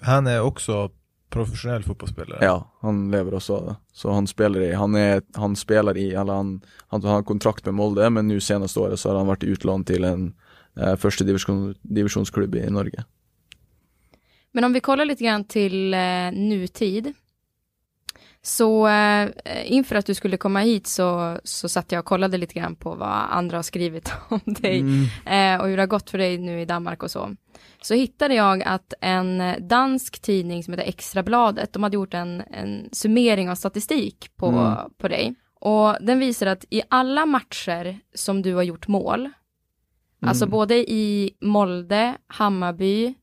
Han är också professionell fotbollsspelare? Ja, han lever och så. Så han spelar i, han, är, han spelar i, alla, han, han, han har kontrakt med Molde men nu senaste året så har han varit utlånad till en eh, första division, divisionsklubb i Norge. Men om vi kollar lite grann till eh, nutid. Så eh, inför att du skulle komma hit så, så satt jag och kollade lite grann på vad andra har skrivit om dig mm. eh, och hur det har gått för dig nu i Danmark och så. Så hittade jag att en dansk tidning som heter Extrabladet, de hade gjort en, en summering av statistik på, mm. på dig. Och den visar att i alla matcher som du har gjort mål, alltså mm. alltså både i Molde, Hammarby,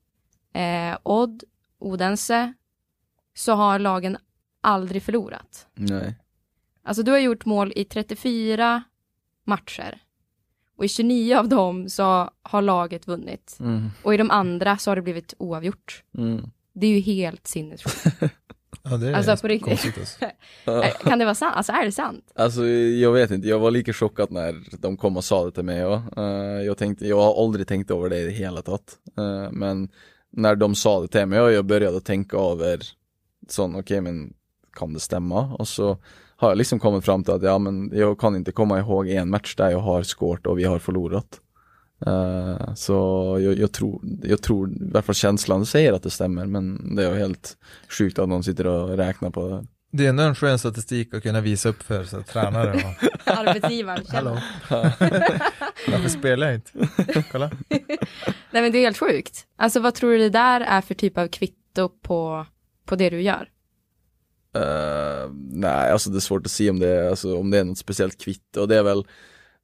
eh, Odd, Odense, så har lagen aldrig förlorat. Nej. Alltså du har gjort mål i 34 matcher. Och i 29 av dem så har laget vunnit. Mm. Och i de andra så har det blivit oavgjort. Mm. Det är ju helt sinnessjukt. ja, det är alltså på riktigt. Alltså. kan det vara sant? Alltså är det sant? Alltså jag vet inte, jag var lika chockad när de kom och sa det till mig. Ja. Uh, jag, tänkte, jag har aldrig tänkt över det i hela tatt. Uh, men när de sa det till mig och jag började tänka över sån, okej okay, men kan det stämma? Och så har jag liksom kommit fram till att ja men jag kan inte komma ihåg en match där jag har skårt och vi har förlorat. Uh, så jag, jag, tror, jag tror, i alla fall känslan säger att det stämmer men det är ju helt sjukt att någon sitter och räknar på det. Det är ändå en skön statistik att kunna visa upp för så tränare och arbetsgivaren. Hallå. Varför spelar jag inte? Kolla. Nej men det är helt sjukt. Alltså vad tror du det där är för typ av kvitto på, på det du gör? Uh, nej, alltså det är svårt att se om det, alltså, om det är något speciellt kvitto. Och det är väl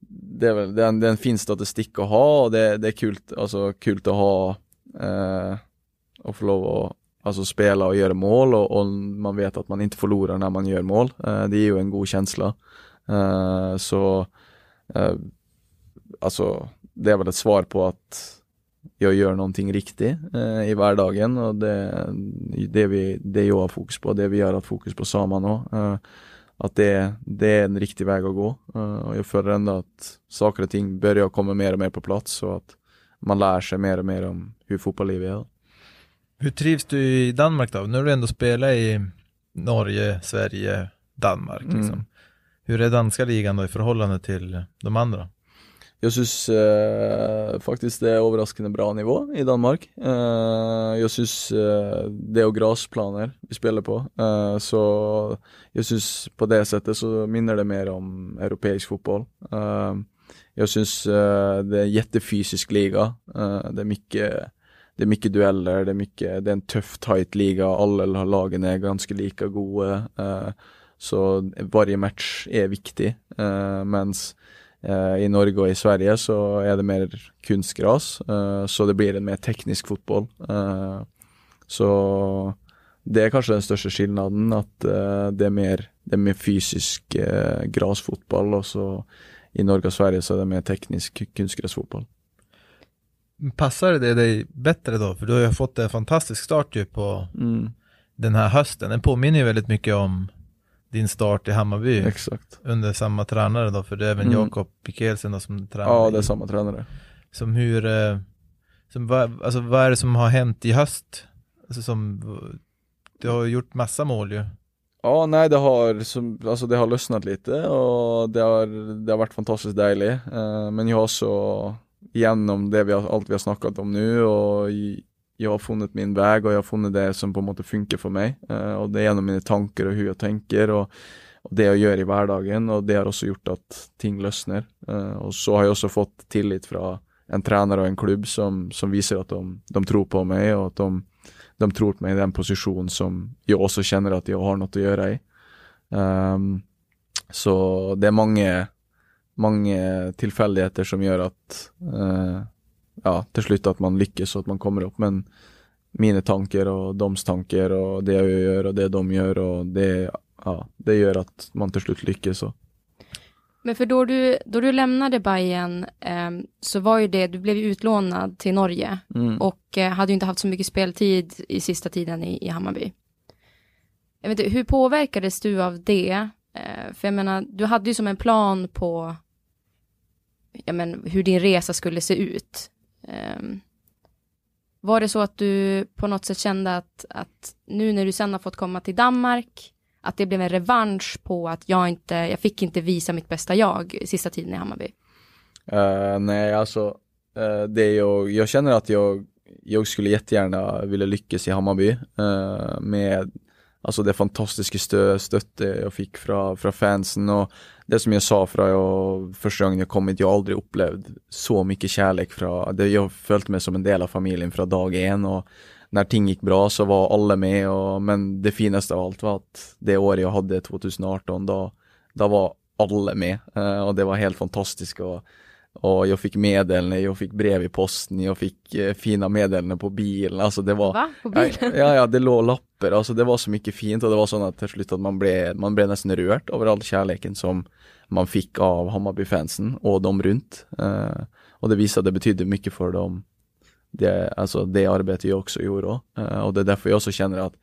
det är, väl, det är, en, det är en fin statistik att ha och det, det är kul, alltså, kul att ha eh, och få lov att alltså, spela och göra mål och, och, man vet att man inte förlorar när man gör mål. Eh, det är ju en god känsla. Eh, så eh, alltså det är väl ett svar på att jag gör någonting riktigt eh, i vardagen och det, det, vi, det jag har fokus på, det vi har haft fokus på Saman också. Eh, att det, det är en riktig väg att gå. Eh, och jag följer ändå att saker och ting börjar komma mer och mer på plats och att man lär sig mer och mer om hur fotbollslivet är. Hur trivs du i Danmark då? Nu har du ändå spelat i Norge, Sverige, Danmark. Liksom. Mm. Hur är danska ligan då i förhållande till de andra? Jag syns eh, faktiskt det är överraskande bra nivå i Danmark. Eh, jag syns eh, det är grasplaner vi spelar på. Eh, så jag syns på det sättet så minner det mer om europeisk fotboll. Eh, jag syns eh, det är en jättefysisk liga. det är mycket det är mycket dueller, det är mycket, det är en tuff tight liga, alla lagen är ganska lika goda. Eh, så varje match är viktig. Uh, mens eh, I Norge och i Sverige så är det mer kunstgras, så det blir en mer teknisk fotboll. Så det är kanske den största skillnaden, att det är mer, det är mer fysisk gräsfotboll och så i Norge och Sverige så är det mer teknisk kunstgräsfotboll. Passar det dig bättre då? För du har ju fått en fantastisk start ju på mm. den här hösten. Den påminner ju väldigt mycket om din start i Hammarby Exakt. under samma tränare då, för det är även mm. Jakob Pikelsen då som tränare. Ja, det är samma tränare. Som hur, eh, som, vad, alltså vad är det som har hänt i höst? Alltså som, du har gjort massa mål ju. Ja, nej det har, som, alltså det har lossnat lite och det har, det har varit fantastiskt dejligt. Uh, men jag har så, genom det vi har, allt vi har snackat om nu och jag har funnit min väg och jag har funnit det som på en måte funkar för mig. Uh, och det är genom mina tankar och hur jag tänker och, och, det jag gör i vardagen och det har också gjort att ting lösnar. Uh, och så har jag också fått tillit från en tränare och en klubb som, som visar att de, de tror på mig och att de, de tror på mig i den position som jag också känner att jag har något att göra i. Um, så det är många, många tillfälligheter som gör att uh, ja, till slut att man lyckas och att man kommer upp. Men mina tankar och doms tankar och det jag gör och det de gör och det, ja, det gör att man till slut lyckas. Och. Men för då du, då du lämnade Bayern eh, så var ju det, du blev utlånad till Norge mm. och eh, hade ju inte haft så mycket speltid i sista tiden i, i Hammarby. Jag vet inte, hur påverkades du av det? Eh, för jag menar, du hade ju som en plan på ja, men, hur din resa skulle se ut. Ehm, var det så att du på något sätt kände att, att nu när du sen har fått komma till Danmark, att det blev en revansch på att jag inte, jag fick inte visa mitt bästa jag sista tiden i Hammarby? Uh, nej, alltså uh, det jag, jag känner att jag, jag skulle jättegärna vilja lyckas i Hammarby uh, med Alltså det fantastiska stödet jag fick från, från fansen och det som jag sa från jag, första gången jag kom hit, jag har aldrig upplevt så mycket kärlek från, det, jag följt mig som en del av familjen från dag en och när ting gick bra så var alla med och, men det finaste av allt var att det året jag hade 2018 då, då var alla med eh, och det var helt fantastiskt och och jag fick meddelanden, jag fick brev i posten, jag fick eh, fina meddelanden på bilen, alltså det var Va? På bilen? Ja, ja, det låg lappar, alltså det var så mycket fint och det var så att till slut att man blev, man blev nästan rört över all kärleken som man fick av Hammarby-fansen och de runt. Eh, och det visade, det betydde mycket för dem, det, alltså det arbetet jag också gjorde. Eh, och det är därför jag också känner att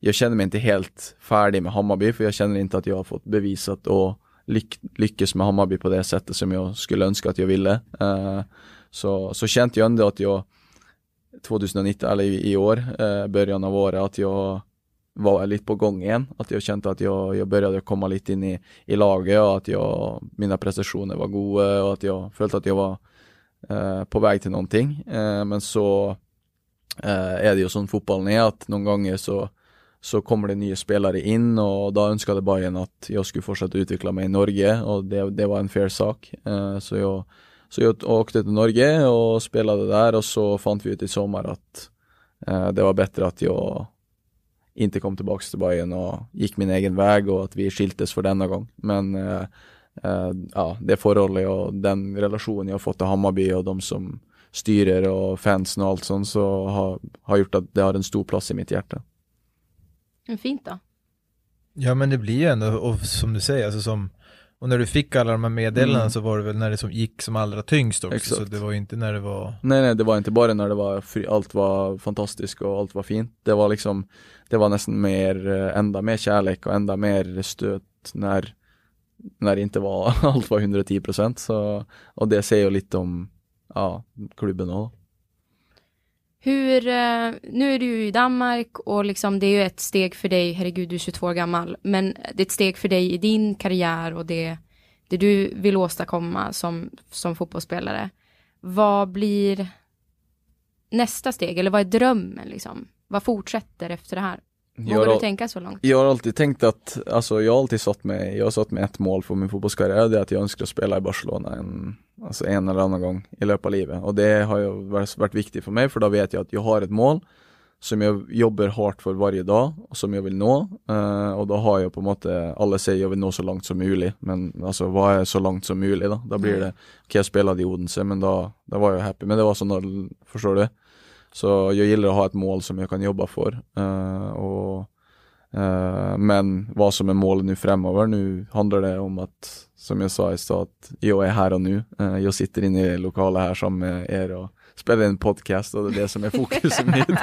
jag känner mig inte helt färdig med Hammarby, för jag känner inte att jag har fått bevisat och lyck lyckas med Hammarby på det sättet som jag skulle önska att jag ville. Eh, så, så kände jag ändå att jag 2019, eller i, i år, eh, början av året, att jag var lite på gång igen. Att jag kände att jag, jag började komma lite in i, i laget och att jag, mina prestationer var goda och att jag följde att jag var eh, på väg till någonting. Eh, men så eh, är det ju som fotbollen är att någon gånger så så kommer det nya spelare in och då önskade Bayern att jag skulle fortsätta utveckla mig i Norge och det, det var en fair sak. Eh, så, jag, så jag åkte till Norge och spelade där och så fann vi ut i sommar att eh, det var bättre att jag inte kom tillbaka till Bayern och gick min egen väg och att vi skiltes för denna gång. Men eh, eh, ja, det förhållet och den relation jag har fått till Hammarby och de som styrer och fansen och allt sånt så har, har gjort att det har en stor plats i mitt hjärta. Fint då. Ja men det blir ju ändå, och som du säger, alltså som och när du fick alla de här meddelandena Mm. så var det väl när det som gick som allra tyngst också, Exakt. så det var ju inte när det var Nej nej, det var inte bara när det var allt var fantastiskt och allt var fint. Det var liksom, det var nästan mer, eh, ända mer kärlek och ända mer stöt när, när det inte var, allt var 110 procent. Så, och det säger ju lite om, ja, klubben och Hur, eh, nu är du ju i Danmark och liksom det är ju ett steg för dig, herregud du är 22 år gammal, men det är ett steg för dig i din karriär och det, det du vill åstadkomma som, som fotbollsspelare. Vad blir nästa steg, eller vad är drömmen liksom? Vad fortsätter efter det här? Vågar du tänka så långt? jag har alltid tänkt att, alltså jag har alltid satt mig, jag har satt mig ett mål för min fotbollskarriär, det är att jag önskar spela i Barcelona en, alltså en eller annan gång i löpet av livet. Och det har ju varit, viktigt för mig, för då vet jag att jag har ett mål som jag jobbar hårt för varje dag och som jag vill nå. Eh, och då har jag på en måte, alla säger jag vill nå så långt som möjligt, men alltså vad är så långt som möjligt då? Då blir det, okej jag spelade i Odense, men då, då var jag happy, men det var så förstår du? Så jag gillar att ha ett mål som jag kan jobba för. Eh, och, men vad som är målet nu framöver, nu handlar det om att, som jag sa i stad, att jag är här och nu. Eh, jag sitter inne i lokala här som med er och spelar en podcast och det är det som är fokuset mitt.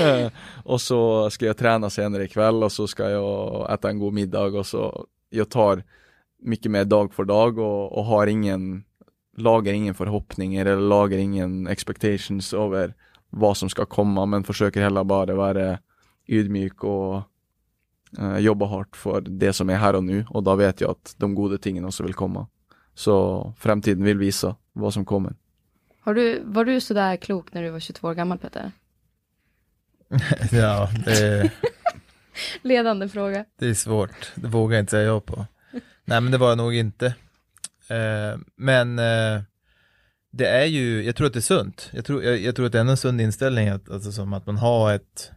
Eh, och så ska jag träna senare ikväll och så ska jag äta en god middag och så jag tar mycket mer dag för dag och, och har ingen lagar ingen förhoppningar eller lagar ingen expectations över vad som ska komma men försöker heller bara vara ödmjuk och eh, jobba hårt för det som är här och nu och då vet jag att de goda tingen också vill komma. Så framtiden vill visa vad som kommer. Har du, var du sådär klok när du var 22 år gammal Peter? Ja, det, Ledande fråga. det är svårt, det vågar jag inte säga ja på Nej men det var jag nog inte eh, Men eh, det är ju, jag tror att det är sunt Jag tror, jag, jag tror att det är en sund inställning att, alltså som att man har ett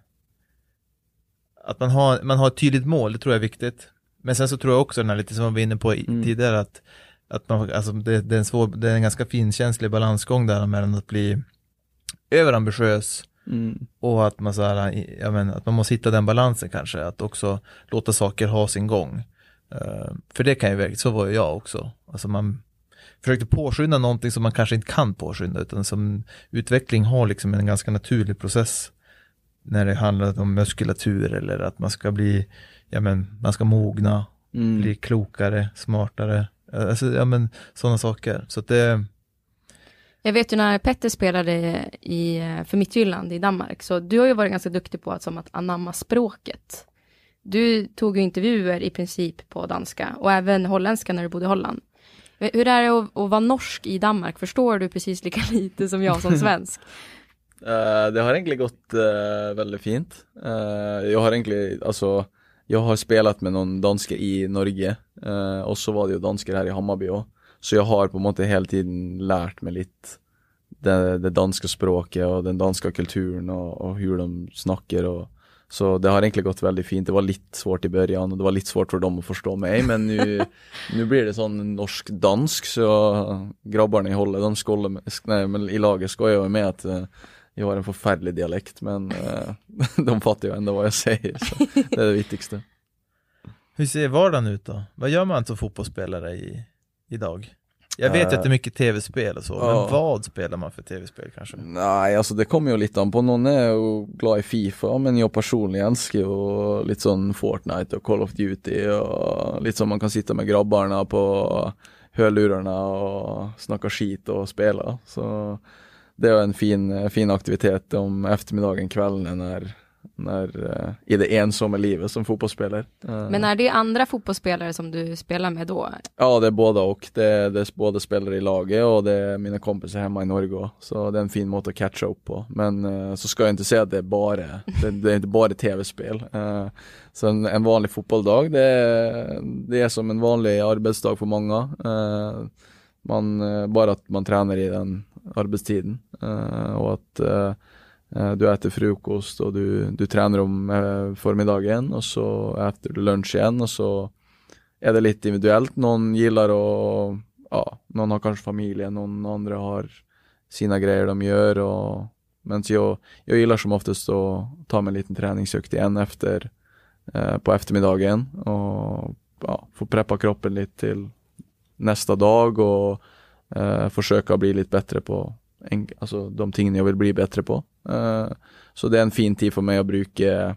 Att man har, man har ett tydligt mål, det tror jag är viktigt Men sen så tror jag också den här lite som vi var inne på Mm. tidigare att Att man, alltså det, det är en svår, det är en ganska finkänslig balansgång där mellan att bli överambitiös Mm. och att man så här, ja, men, att man måste hitta den balansen kanske, att också låta saker ha sin gång. Eh, för det kan ju verkligen, så var ju jag också. Alltså man försökte påskynda någonting som man kanske inte kan påskynda, utan som utveckling har liksom en ganska naturlig process. När det handlar om muskulatur eller att man ska bli, ja men, man ska mogna, Mm. bli klokare, smartare. Alltså, ja men, sådana saker. Så att det, Jag vet ju när Petter spelade i, för Midtjylland i Danmark, så du har ju varit ganska duktig på att, som att anamma språket. Du tog ju intervjuer i princip på danska och även holländska när du bodde i Holland. Hur är det att, att vara norsk i Danmark? Förstår du precis lika lite som jag som svensk? Eh, det har egentligen gått eh, väldigt fint. Eh, jag har egentligen, alltså, jag har spelat med någon dansker i Norge och så var det ju dansker här i Hammarby också. Så jag har på en måte hela tiden lärt mig lite det, det danska språket och den danska kulturen och, och hur de snackar och så det har egentligen gått väldigt fint. Det var lite svårt i början och det var lite svårt för dem att förstå mig men nu, nu blir det sån norsk-dansk så grabbarna i hållet de med, nej men i laget skojar jag med att eh, jag har en förfärlig dialekt men eh, de fattar ju ändå vad jag säger så det är det viktigaste. Hur ser vardagen ut då? Vad gör man som fotbollsspelare i, idag? Jag vet ju Eh, att det är mycket tv-spel och så, ja. men vad spelar man för tv-spel kanske? Nej, alltså det kommer ju lite an på. Någon är ju glad i Fifa, men jag personligen älskar ju lite sån Fortnite och Call of Duty och lite som man kan sitta med grabbarna på hörlurarna och snacka skit och spela. Så det är en fin, fin aktivitet om eftermiddagen, kvällen när, när eh, i det ensamma livet som fotbollsspelare. Eh, Men är det andra fotbollsspelare som du spelar med då? Ja, det är båda och. Det det är både spelare i laget och det är mina kompisar hemma i Norge också. Så det är en fin måte att catcha upp på. Men eh, så ska jag inte säga att det är bara, det, det är inte bara tv-spel. Eh, så en, en vanlig fotbollsdag, det det är som en vanlig arbetsdag för många. Eh, man, eh, bara att man tränar i den arbetstiden. Eh, och att eh, eh, du äter frukost och du, du tränar om eh, förmiddagen och så äter du lunch igen och så är det lite individuellt. Någon gillar att, ja, någon har kanske familjen, någon andra har sina grejer de gör och men jag, jag gillar som oftast att ta mig en liten träningsökt igen efter eh, på eftermiddagen och ja, få preppa kroppen lite till nästa dag och eh, försöka bli lite bättre på en, alltså de ting jag vill bli bättre på. Eh, så det är en fin tid för mig att bruka,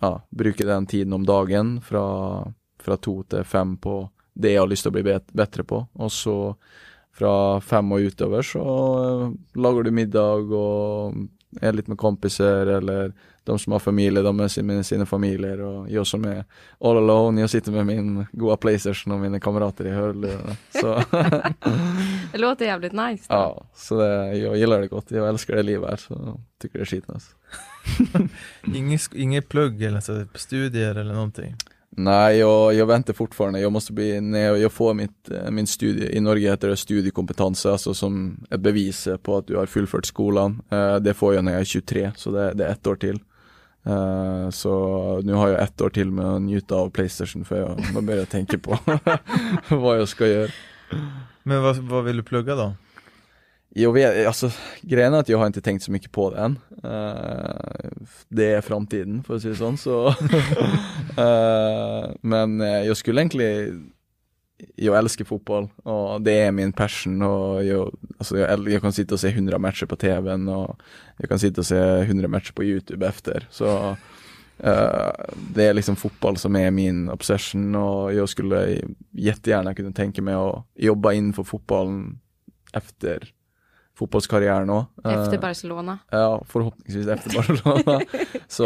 ja, bruka den tiden om dagen från, från till fem på det jag har lust att bli bet bättre på. Och så från fem och utöver så eh, lagar du middag och är lite med kompisar eller de som har familj, de är med sina familjer och jag som är all alone, jag sitter med min goa Playstation och mina kamrater i hörlurar. Så. det låter jävligt nice. Då. Ja, så det, jag gillar det gott. Jag älskar det livet här så tycker det är skitnice. inget, inget plugg eller så, studier eller någonting? Nej, jag, jag väntar fortfarande. Jag måste bli, när jag, jag får mitt, eh, min studie, i Norge heter det studiekompetens, alltså som ett bevis på att du har fullfört skolan. Uh, det får jag när jag är 23, så det, det är ett år till. Uh, så nu har jag ett år till med att njuta av Playstation för jag, jag börjar tänka på vad jag ska göra. Men vad, vad vill du plugga då? Jag vet, alltså grejen är att jag har inte tänkt så mycket på den. Uh, det är framtiden för att säga sånt så. uh, men uh, jag skulle egentligen, jag älskar fotboll och det är min passion och jag, alltså jag, jag kan sitta och se hundra matcher på tvn och jag kan sitta och se hundra matcher på youtube efter. Så det är liksom fotboll som är min obsession och jag skulle jättegärna kunna tänka mig att jobba in för fotbollen efter fotbollskarriär nu. Efter eh, Barcelona. Ja, förhoppningsvis efter Barcelona. så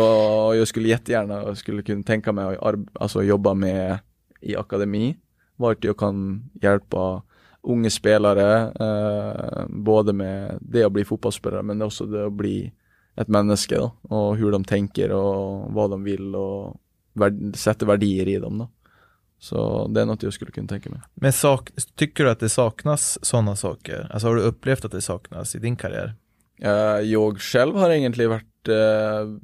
jag skulle jättegärna, jag skulle kunna tänka mig att alltså, jobba med i akademi, vart jag kan hjälpa unga spelare, eh, både med det att bli fotbollsspelare men också det att bli ett människa då, och hur de tänker och vad de vill och värd sätter värdier i dem då. Så det är något jag skulle kunna tänka mig. Men sak, tycker du att det saknas sådana saker? Alltså har du upplevt att det saknas i din karriär? Uh, jag själv har egentligen varit uh,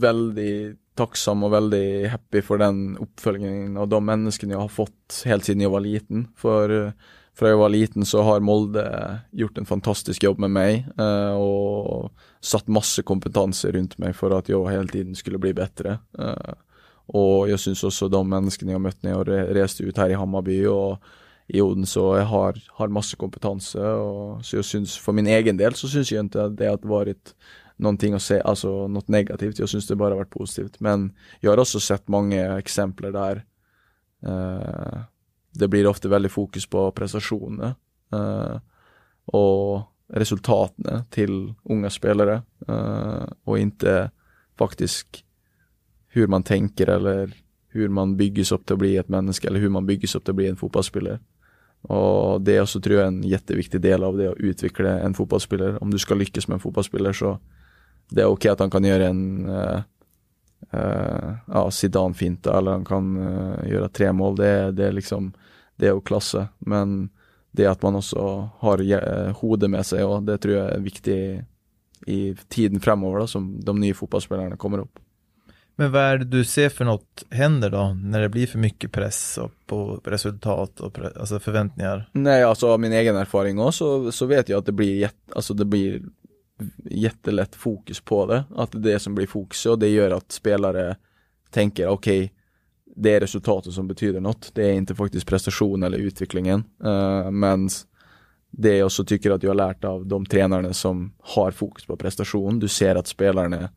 väldigt tacksam och väldigt happy för den uppföljningen och de människor jag har fått helt sedan jag var liten. För för jag var liten så har Molde gjort en fantastisk jobb med mig och satt massa kompetenser runt mig för att jag hela tiden skulle bli bättre. Och jag syns också de människorna jag mött när jag reste ut här i Hammarby och i Odense jag har, har massa kompetens. Och, så jag syns, för min egen del så syns jag inte att det har varit någonting att säga, alltså något negativt. Jag syns det bara varit positivt. Men jag har också sett många exempel där eh, det blir ofta väldigt fokus på prestationer eh, och resultaten till unga spelare eh, och inte faktiskt hur man tänker eller hur man byggs upp till att bli ett människa eller hur man byggs upp till att bli en fotbollsspelare. Och det är också tror jag en jätteviktig del av det att utveckla en fotbollsspelare. Om du ska lyckas med en fotbollsspelare så det är okej okay att han kan göra en uh, uh, ja, Zidane-finta eller han kan uh, göra tre mål. Det är, det är liksom det är att klassa. Men det är att man också har uh, hodet med sig och det tror jag är viktigt i tiden framöver då, som de nya fotbollsspelarna kommer upp. Men vad är det du ser för något händer då när det blir för mycket press och på resultat och pre alltså förväntningar? Nej, alltså av min egen erfarenhet också så vet jag att det blir, jätt, alltså det blir jättelätt fokus på det. Att det är det som blir fokus och det gör att spelare tänker okej, okay, det är resultatet som betyder något. Det är inte faktiskt prestation eller utvecklingen. Uh, men det jag också tycker att jag har lärt av de tränarna som har fokus på prestation. Du ser att spelarna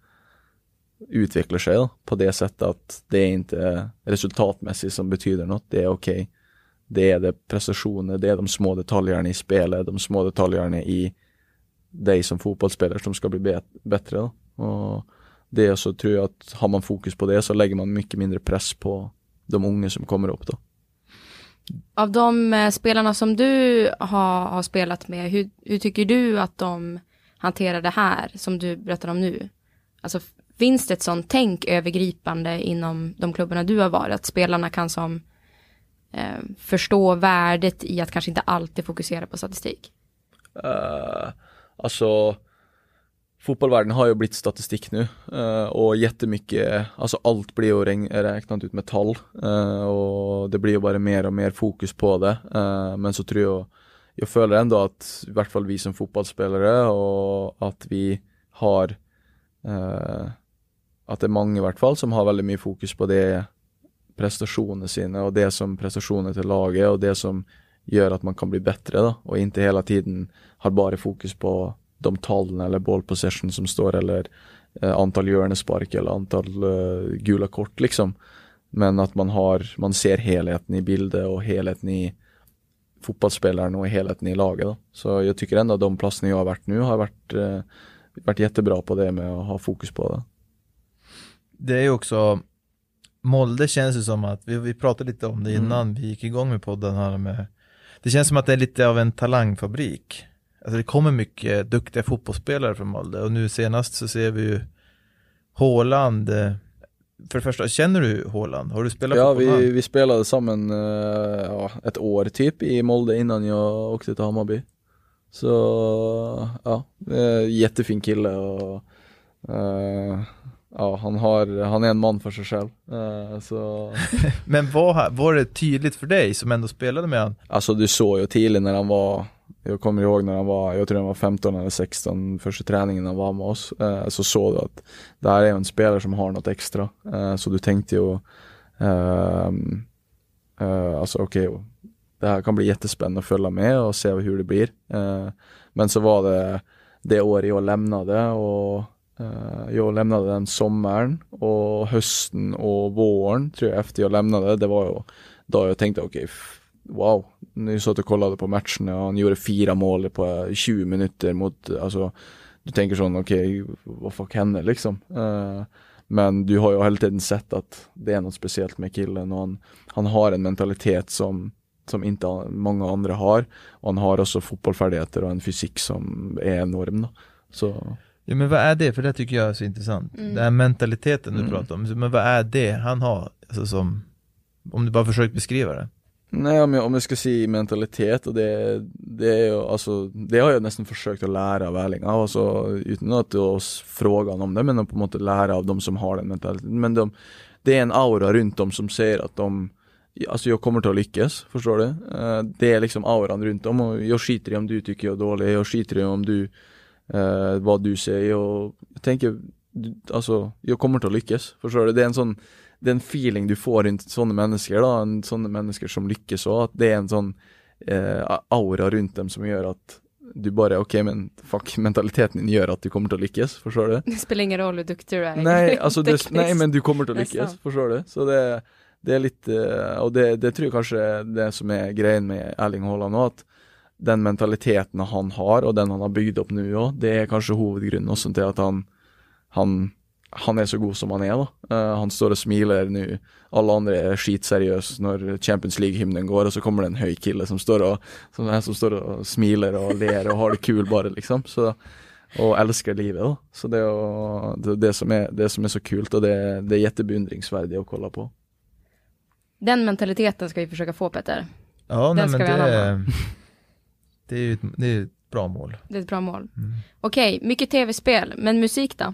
utvecklar sig på det sättet att det är inte resultatmässigt som betyder något. Det är okej. Okay. Det är det prestationer, det är de små detaljerna i spelet, de små detaljerna i dig som fotbollsspelare som ska bli bättre. Då. Och det så tror jag att har man fokus på det så lägger man mycket mindre press på de unga som kommer upp då. Av de eh, spelarna som du har, har spelat med, hur, hur, tycker du att de hanterar det här som du berättar om nu? Alltså Finns det ett sånt tänk övergripande inom de klubbarna du har varit? Att spelarna kan som eh, förstå värdet i att kanske inte alltid fokusera på statistik? Uh, alltså fotbollvärlden har ju blivit statistik nu uh, och jättemycket, alltså allt blir ju räknat ut med tal uh, och det blir ju bara mer och mer fokus på det. Uh, men så tror jag, jag följer ändå att i vart fall vi som fotbollsspelare och att vi har att det är många i vart fall som har väldigt mycket fokus på det prestationer sina och det som prestationer till laget och det som gör att man kan bli bättre då och inte hela tiden har bara fokus på de talen eller ball possession som står eller eh, antal hjörnespark eller antal eh, gula kort liksom. Men att man har, man ser helheten i bilden och helheten i fotbollsspelaren och helheten i laget. Då. Så jag tycker ändå att de platserna jag har varit nu har varit, eh, varit jättebra på det med att ha fokus på det. Det är ju också Molde känns ju som att, vi, vi pratade lite om det mm. innan mm. vi gick igång med podden här med Det känns som att det är lite av en talangfabrik Alltså det kommer mycket duktiga fotbollsspelare från Molde och nu senast så ser vi ju Håland eh, För det första, känner du Håland? Har du spelat ja, fotboll? Ja, vi, vi spelade samman uh, ja, ett år typ i Molde innan jag åkte till Hammarby Så ja, jättefin kille och uh, ja, han, har, han är en man för sig själv. Uh, så... Men var, var det tydligt för dig som ändå spelade med honom? Alltså du såg ju tidigt när han var jag kommer ihåg när han var, jag tror han var 15 eller 16, första träningen han var med oss, uh, så såg du att det här är en spelare som har något extra. Uh, så du tänkte ju, ehm, alltså okej, okay, det här kan bli jättespännande att följa med och se hur det blir. men så var det det året jag lämnade och Eh, jag lämnade den sommaren och hösten och våren tror jag efter jag lämnade, det var ju då jag tänkte okej, okay, wow, nu satt och kollade på matchen och han gjorde fyra mål på 20 minuter mot, alltså du tänker sån, okej, okay, vad fuck hände liksom? Uh, men du har ju hela tiden sett att det är något speciellt med killen och han, han har en mentalitet som som inte många andra har. Och han har också fotbollsfärdigheter och en fysik som är enorm. Då. Så Ja men vad är det? För det tycker jag är så intressant. Mm. Den här mentaliteten du mm. pratar om. Men vad är det han har? Alltså som, om du bara försöker beskriva det. Nej om jag, om jag ska säga mentalitet och det, det är ju alltså, det har jag nästan försökt att lära av Erling. Alltså utan att oss fråga om det men på en måte lära av de som har den mentaliteten. Men de, det är en aura runt dem som säger att de Alltså jag kommer till att lyckas, förstår du? Eh, det är liksom auran runt om och jag skiter i om du tycker jag är dålig, jag skiter i om du eh, vad du säger och jag tänker, alltså jag kommer att lyckas, förstår du? Det är en sån, det är en feeling du får runt sådana människor då, en sådana människor som lyckas så att det är en sån eh, aura runt dem som gör att du bara, okej okay, men fuck mentaliteten gör att du kommer att lyckas, förstår du? Det spelar ingen roll hur duktig du är. Nej, alltså det, nej men du kommer att lyckas, förstår du? Så det, det är lite, och det, det tror jag kanske är det som är grejen med Erling Haaland och att den mentaliteten han har och den han har byggt upp nu òg, det är kanske huvudgrunden också till att han, han, han är så god som han är då. Uh, han står och smiler nu, alla andra är skitseriösa när Champions League-hymnen går och så kommer det en hög kille som står och, som, som står och smiler och ler och har det kul bara liksom. Så, och älskar livet då. Så det är det, det, som är, det som är så kul och det, det är jättebeundringsvärdigt att kolla på. Den mentaliteten ska vi försöka få Petter. Ja, Den nej, men det, det är ju ett, det är ett bra mål. Det är ett bra mål. Mm. Okej, okay, mycket tv-spel, men musik då?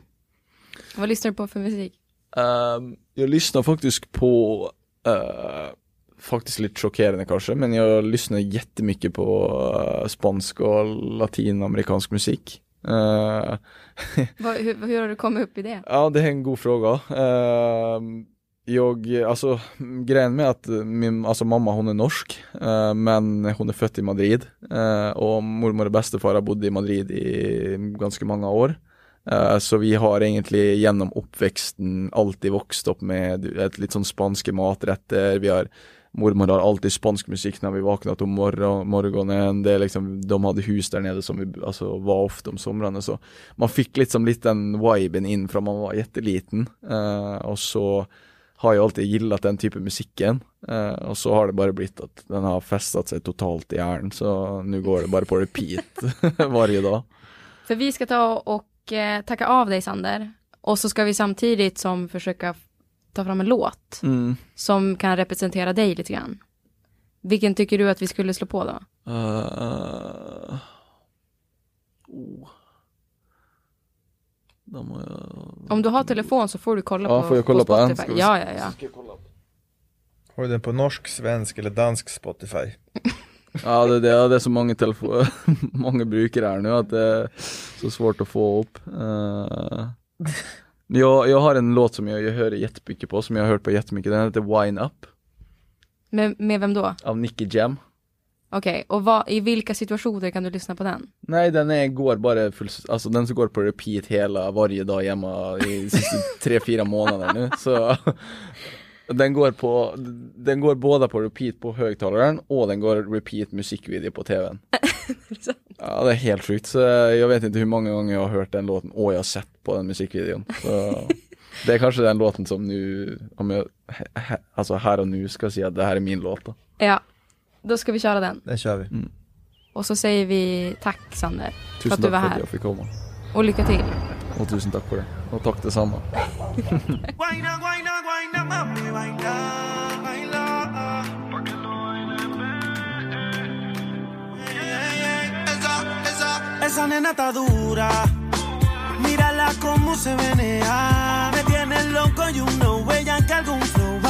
Vad lyssnar du på för musik? Um, jag lyssnar faktiskt på, uh, faktiskt lite chockerande kanske, men jag lyssnar jättemycket på uh, spansk och latinamerikansk musik. Uh, hur, hur, har du kommit upp i det? Ja, det är en god fråga. Uh, jag, alltså grejen med att min, alltså mamma hon är norsk, eh, men hon är född i Madrid eh, och mormor och bästefar har bott i Madrid i ganska många år. Eh, så vi har egentligen genom uppväxten alltid vuxit upp med ett lite sån spanska maträtter, vi har Mormor har alltid spansk musik när vi vaknat om morgon, morgonen. Det är liksom, de hade hus där nere som vi alltså, var ofta om somrarna. Så man fick liksom lite den viben in från man var jätteliten. Uh, och så har jag alltid gillat den typen musiken. Eh, och så har det bara blivit att den har fästat sig totalt i hjärnan. Så nu går det bara på repeat varje dag. För vi ska ta och eh, tacka av dig Sander. Och så ska vi samtidigt som försöka ta fram en låt. Mm. Som kan representera dig lite grann. Vilken tycker du att vi skulle slå på då? Uh, oh. De har jag... Om du har telefon så får du kolla Ja, på, får jag kolla på den? Spotify. Ska vi Ja, ja, ja. Har du den på norsk, svensk eller dansk Spotify? Ja, det, det, det är så många telefoner, många brukare här nu att det är så svårt att få upp. Uh, jag, jag har en låt som jag, jag hör jättemycket på, som jag har hört på jättemycket, den heter Wine Up Med, med vem då? av Nicky Jam. Okej, och vad, i vilka situationer kan du lyssna på den? Nej den är, går bara full, alltså den som går på repeat hela, varje dag hemma i sista tre, fyra månader nu. Så den går på, den går båda på repeat på högtalaren och den går repeat musikvideo på tvn. Ja det är helt sjukt, så jag vet inte hur många gånger jag har hört den låten och jag har sett på den musikvideon. Så det är kanske den låten som nu, om jag, alltså här och nu ska säga att det här är min låt då. Ja, då ska vi köra den. Den kör vi. Och så säger vi tack Sander, för Tusen att du tack var för att här. jag fick komma. Och lycka till. Och tusen tack för det. Och tack detsamma. Esa, nena está dura. Mírala cómo se menea. Me tiene loco, you know, ella que algún flow